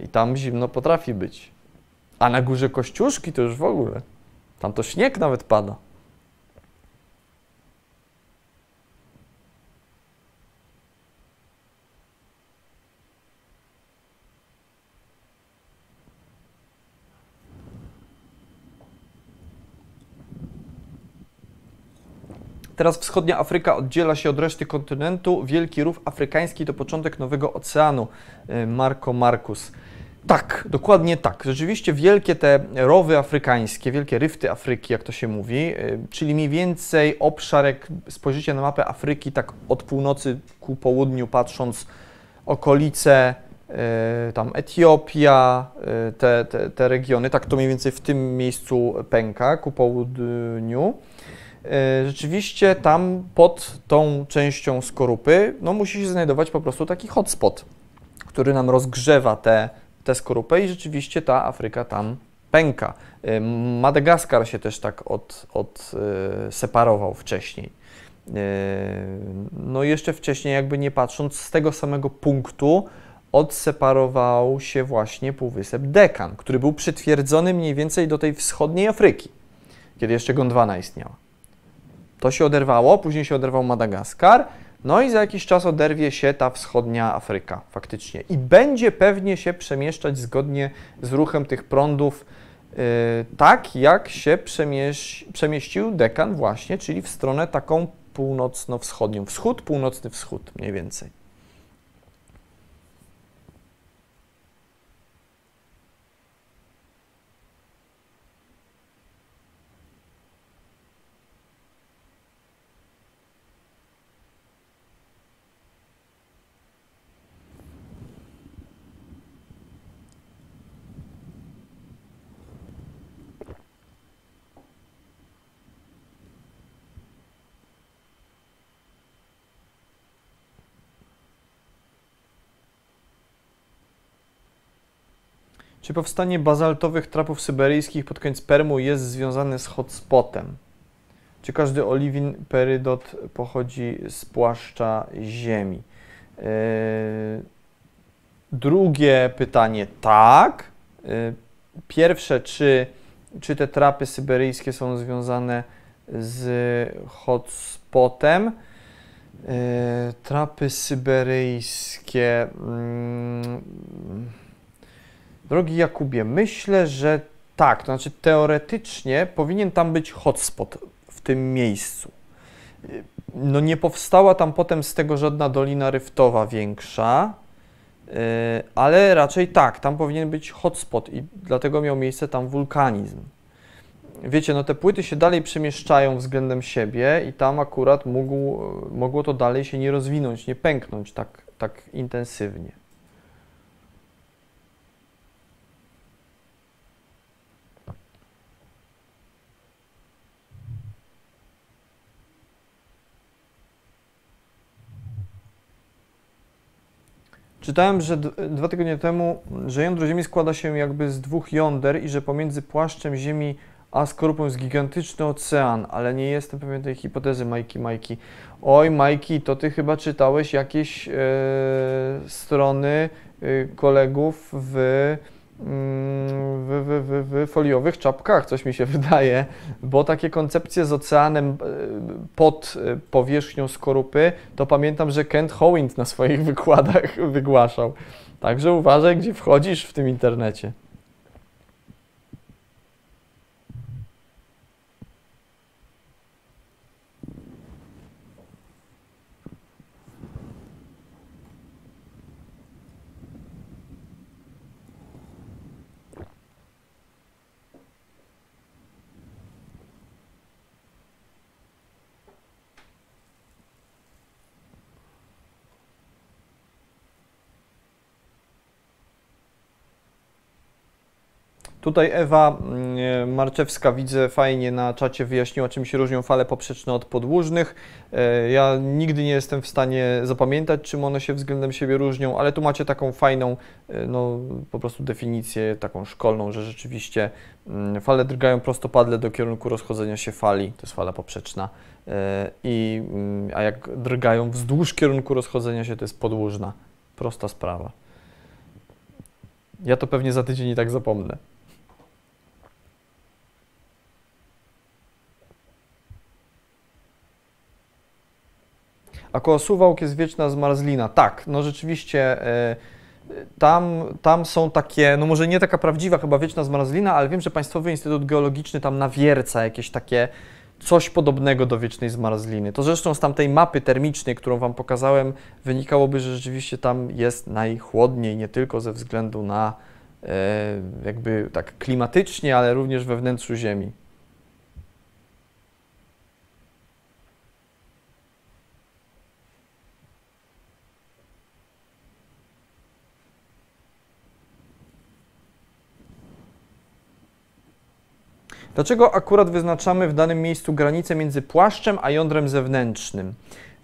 i tam zimno potrafi być. A na górze Kościuszki to już w ogóle. Tam to śnieg nawet pada. Teraz wschodnia Afryka oddziela się od reszty kontynentu. Wielki rów afrykański to początek nowego oceanu. Y, Marco Marcus. Tak, dokładnie tak. Rzeczywiście wielkie te rowy afrykańskie, wielkie ryfty Afryki, jak to się mówi, y, czyli mniej więcej obszar, jak spojrzycie na mapę Afryki, tak od północy ku południu patrząc, okolice, y, tam Etiopia, te, te, te regiony, tak to mniej więcej w tym miejscu pęka ku południu. Rzeczywiście tam pod tą częścią skorupy no, musi się znajdować po prostu taki hotspot, który nam rozgrzewa te tę skorupę i rzeczywiście ta Afryka tam pęka. Y, Madagaskar się też tak od, od y, separował wcześniej. No jeszcze wcześniej, jakby nie patrząc, z tego samego punktu odseparował się właśnie Półwysep Dekan, który był przytwierdzony mniej więcej do tej wschodniej Afryki, kiedy jeszcze Gondwana istniała. To się oderwało, później się oderwał Madagaskar, no i za jakiś czas oderwie się ta wschodnia Afryka faktycznie i będzie pewnie się przemieszczać zgodnie z ruchem tych prądów, yy, tak jak się przemieś, przemieścił dekan właśnie, czyli w stronę taką północno-wschodnią. Wschód, północny wschód mniej więcej. Czy powstanie bazaltowych trapów syberyjskich pod koniec Permu jest związane z hotspotem? Czy każdy oliwin perydot pochodzi z płaszcza ziemi? Yy, drugie pytanie tak. Yy, pierwsze, czy, czy te trapy syberyjskie są związane z hotspotem? Yy, trapy syberyjskie. Mm, drogi Jakubie, myślę, że tak. To znaczy, teoretycznie powinien tam być hotspot w tym miejscu. No nie powstała tam potem z tego żadna dolina ryftowa większa, yy, ale raczej tak, tam powinien być hotspot i dlatego miał miejsce tam wulkanizm. Wiecie, no te płyty się dalej przemieszczają względem siebie i tam akurat mógł, mogło to dalej się nie rozwinąć, nie pęknąć tak, tak intensywnie. Czytałem, że dwa tygodnie temu, że jądro Ziemi składa się jakby z dwóch jąder i że pomiędzy płaszczem Ziemi a skorupą jest gigantyczny ocean, ale nie jestem pewien tej hipotezy, Majki, Majki. Oj, Majki, to ty chyba czytałeś jakieś e, strony e, kolegów w w, w, w, w foliowych czapkach, coś mi się wydaje, bo takie koncepcje z oceanem e, pod e, powierzchnią skorupy, to pamiętam, że Kent Howind na swoich wykładach wygłaszał. Także uważaj, gdzie wchodzisz w tym internecie. Tutaj Ewa mm, Marczewska widzę fajnie na czacie wyjaśniła, czym się różnią fale poprzeczne od podłużnych. E, ja nigdy nie jestem w stanie zapamiętać, czym one się względem siebie różnią, ale tu macie taką fajną, e, no po prostu definicję taką szkolną, że rzeczywiście mm, fale drgają prostopadle do kierunku rozchodzenia się fali, to jest fala poprzeczna, e, i, mm, a jak drgają wzdłuż kierunku rozchodzenia się, to jest podłużna. Prosta sprawa. Ja to pewnie za tydzień i tak zapomnę. A koło Suwałk jest wieczna zmarzlina. Tak, no rzeczywiście e, tam, tam są takie, no może nie taka prawdziwa chyba wieczna zmarzlina, ale wiem, że Państwowy Instytut Geologiczny tam nawierca jakieś takie coś podobnego do wiecznej zmarzliny. To zresztą z tamtej mapy termicznej, którą Wam pokazałem, wynikałoby, że rzeczywiście tam jest najchłodniej, nie tylko ze względu na e, jakby tak klimatycznie, ale również we wnętrzu Ziemi. Dlaczego akurat wyznaczamy w danym miejscu granicę między płaszczem a jądrem zewnętrznym?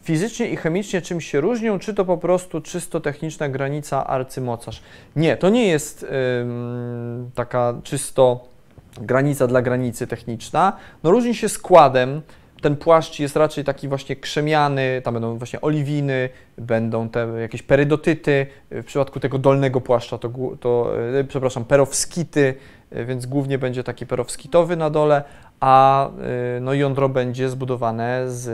Fizycznie i chemicznie czym się różnią, czy to po prostu czysto techniczna granica arcymocarz? Nie, to nie jest ym, taka czysto granica dla granicy techniczna. No różni się składem, ten płaszcz jest raczej taki właśnie krzemiany, tam będą właśnie oliwiny, będą te jakieś perydotyty, w przypadku tego dolnego płaszcza to, to e, przepraszam, perowskity, więc głównie będzie taki perowskitowy na dole, a e, no, jądro będzie zbudowane z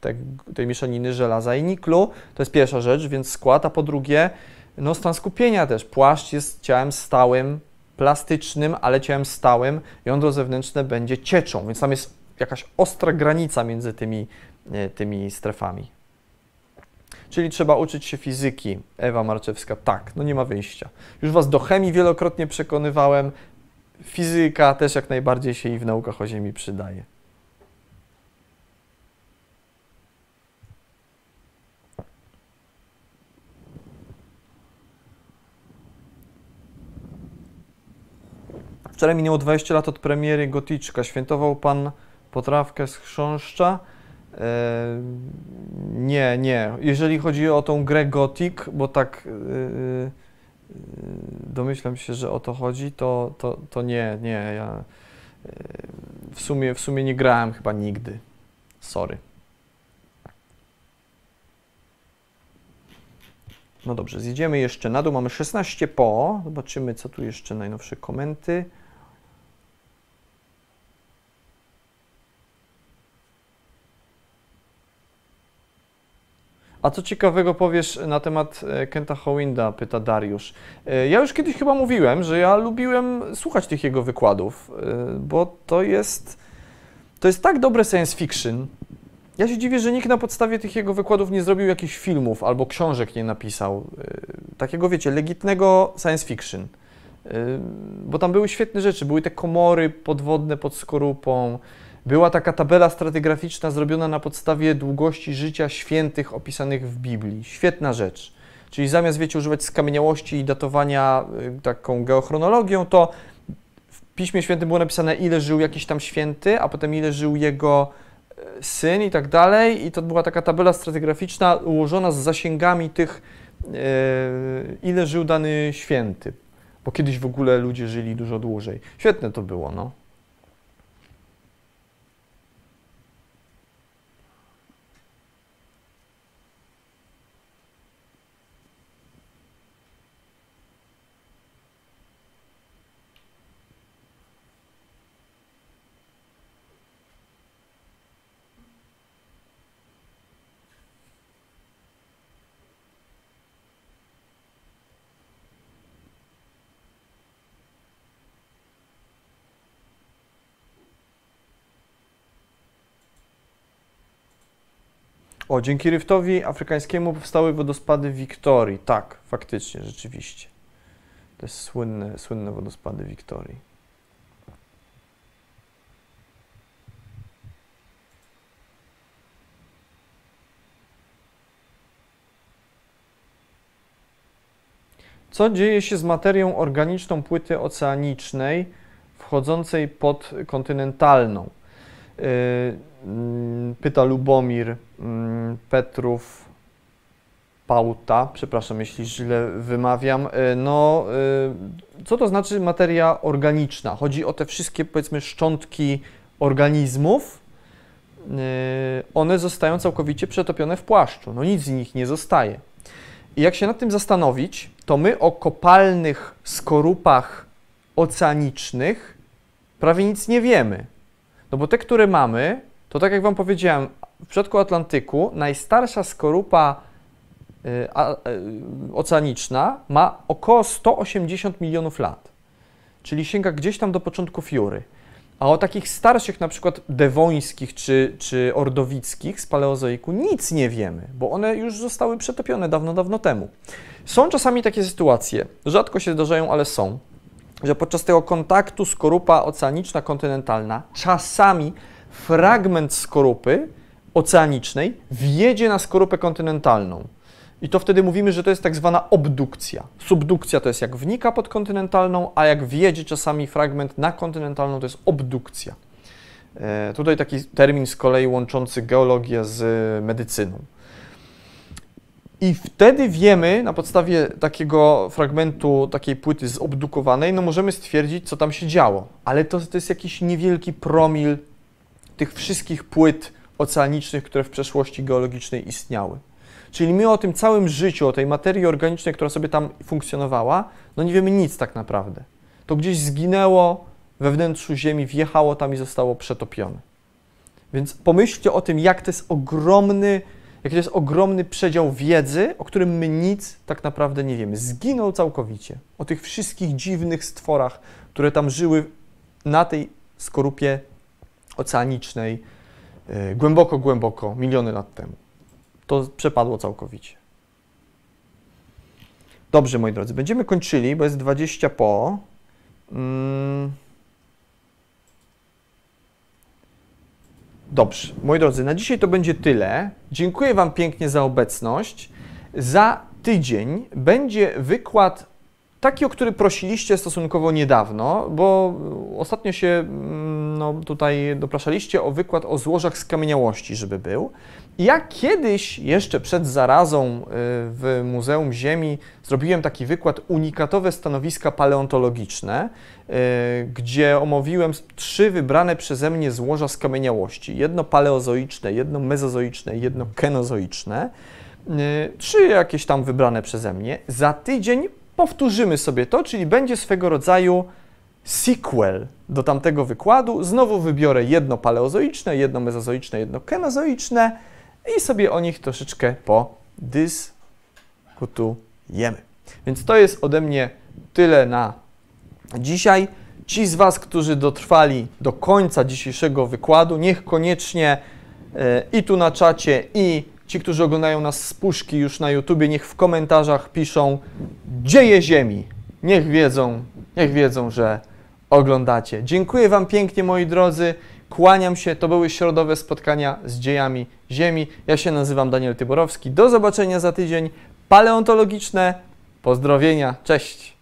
te, tej mieszaniny żelaza i niklu. To jest pierwsza rzecz, więc skład, a po drugie, no stan skupienia też. Płaszcz jest ciałem stałym, plastycznym, ale ciałem stałym. Jądro zewnętrzne będzie cieczą, więc tam jest jakaś ostra granica między tymi, e, tymi strefami. Czyli trzeba uczyć się fizyki. Ewa Marczewska, tak, no nie ma wyjścia. Już Was do chemii wielokrotnie przekonywałem. Fizyka też jak najbardziej się i w naukach o Ziemi przydaje. Wczoraj minęło 20 lat od premiery Gotyczka. Świętował Pan potrawkę z chrząszcza. Nie, nie. Jeżeli chodzi o tą grę Gothic, bo tak e, e, domyślam się, że o to chodzi, to, to, to nie, nie. Ja w sumie, w sumie nie grałem chyba nigdy. Sorry. No dobrze, zjedziemy jeszcze na dół. Mamy 16 po. Zobaczymy, co tu jeszcze najnowsze komenty. A co ciekawego powiesz na temat e, Kenta Howinda, pyta Dariusz. E, ja już kiedyś chyba mówiłem, że ja lubiłem słuchać tych jego wykładów, e, bo to jest, to jest tak dobre science fiction. Ja się dziwię, że nikt na podstawie tych jego wykładów nie zrobił jakichś filmów albo książek nie napisał. Takiego, wiecie, legitnego science fiction. Bo tam były świetne rzeczy. Były te komory podwodne pod skorupą, była taka tabela stratygraficzna zrobiona na podstawie długości życia świętych opisanych w Biblii. Świetna rzecz. Czyli zamiast, wiecie, używać skamieniałości i datowania y, taką geochronologią, to w Piśmie Świętym było napisane, ile żył jakiś tam święty, a potem ile żył jego y, syn i tak dalej. I to była taka tabela stratygraficzna ułożona z zasięgami tych, yy, ile żył dany święty. Bo kiedyś w ogóle ludzie żyli dużo dłużej. Świetne to było, no. O, dzięki ryftowi afrykańskiemu powstały wodospady Wiktorii. Tak, faktycznie, rzeczywiście. To jest słynne, słynne wodospady Wiktorii. Co dzieje się z materią organiczną płyty oceanicznej wchodzącej pod kontynentalną? Yy, pyta Lubomir mm, Petrów Pauta, przepraszam, jeśli źle wymawiam. Yy, no, yy, co to znaczy materia organiczna? Chodzi o te wszystkie, powiedzmy, szczątki organizmów. One zostają całkowicie przetopione w płaszczu. No nic z nich nie zostaje. I jak się nad tym zastanowić, to my o kopalnych skorupach oceanicznych prawie nic nie wiemy. No bo te, które mamy, to tak jak Wam powiedziałem, w przypadku Atlantyku najstarsza skorupa y, y, oceaniczna ma około 180 milionów lat, czyli sięga gdzieś tam do początków Jury. A o takich starszych, na przykład dewońskich czy, czy ordowickich z paleozoiku nic nie wiemy, bo one już zostały przetopione dawno, dawno temu. Są czasami takie sytuacje, rzadko się zdarzają, ale są, że podczas tego kontaktu skorupa oceaniczna kontynentalna czasami fragment skorupy oceanicznej wjedzie na skorupę kontynentalną. I to wtedy mówimy, że to jest tak zwana obdukcja. Subdukcja to jest jak wnika pod kontynentalną, a jak wjedzie czasami fragment na kontynentalną, to jest obdukcja. E, tutaj taki termin z kolei łączący geologię z medycyną. I wtedy wiemy, na podstawie takiego fragmentu, takiej płyty zobdukowanej, no możemy stwierdzić, co tam się działo. Ale to, to jest jakiś niewielki promil tych wszystkich płyt oceanicznych, które w przeszłości geologicznej istniały. Czyli my o tym całym życiu, o tej materii organicznej, która sobie tam funkcjonowała, no nie wiemy nic tak naprawdę. To gdzieś zginęło we wnętrzu Ziemi, wjechało tam i zostało przetopione. Więc pomyślcie o tym, jak to jest ogromny jaki to jest ogromny przedział wiedzy, o którym my nic tak naprawdę nie wiemy. Zginął całkowicie. O tych wszystkich dziwnych stworach, które tam żyły na tej skorupie oceanicznej e, głęboko, głęboko, miliony lat temu. To przepadło całkowicie. Dobrze, moi drodzy, będziemy kończyli, bo jest 20 po. Hmm. Dobrze, moi drodzy, na dzisiaj to będzie tyle. Dziękuję Wam pięknie za obecność. Za tydzień będzie wykład taki, o który prosiliście stosunkowo niedawno, bo ostatnio się mm, no, tutaj dopraszaliście o wykład o złożach skamieniałości, żeby był. Ja kiedyś, jeszcze przed zarazą y, w Muzeum Ziemi, zrobiłem taki wykład unikatowe stanowiska paleontologiczne, y, gdzie omówiłem trzy wybrane przeze mnie złoża skamieniałości. Jedno paleozoiczne, jedno mezozoiczne jedno kenozoiczne. Y, trzy jakieś tam wybrane przeze mnie. Za tydzień powtórzymy sobie to, czyli będzie swego rodzaju sequel do tamtego wykładu. Znowu wybiorę jedno paleozoiczne, jedno mezozoiczne, jedno kenozoiczne i sobie o nich troszeczkę podyskutujemy. Więc to jest ode mnie tyle na dzisiaj. Ci z Was, którzy dotrwali do końca dzisiejszego wykładu, niech koniecznie e, i tu na czacie, i ci, którzy oglądają nas z puszki już na YouTubie, niech w komentarzach piszą dzieje Ziemi. Niech wiedzą, niech wiedzą, że oglądacie. Dziękuję Wam pięknie, moi drodzy. Kłaniam się. To były środowe spotkania z dziejami Ziemi. Ja się nazywam Daniel Tyborowski. Do zobaczenia za tydzień. Paleontologiczne pozdrowienia. Cześć.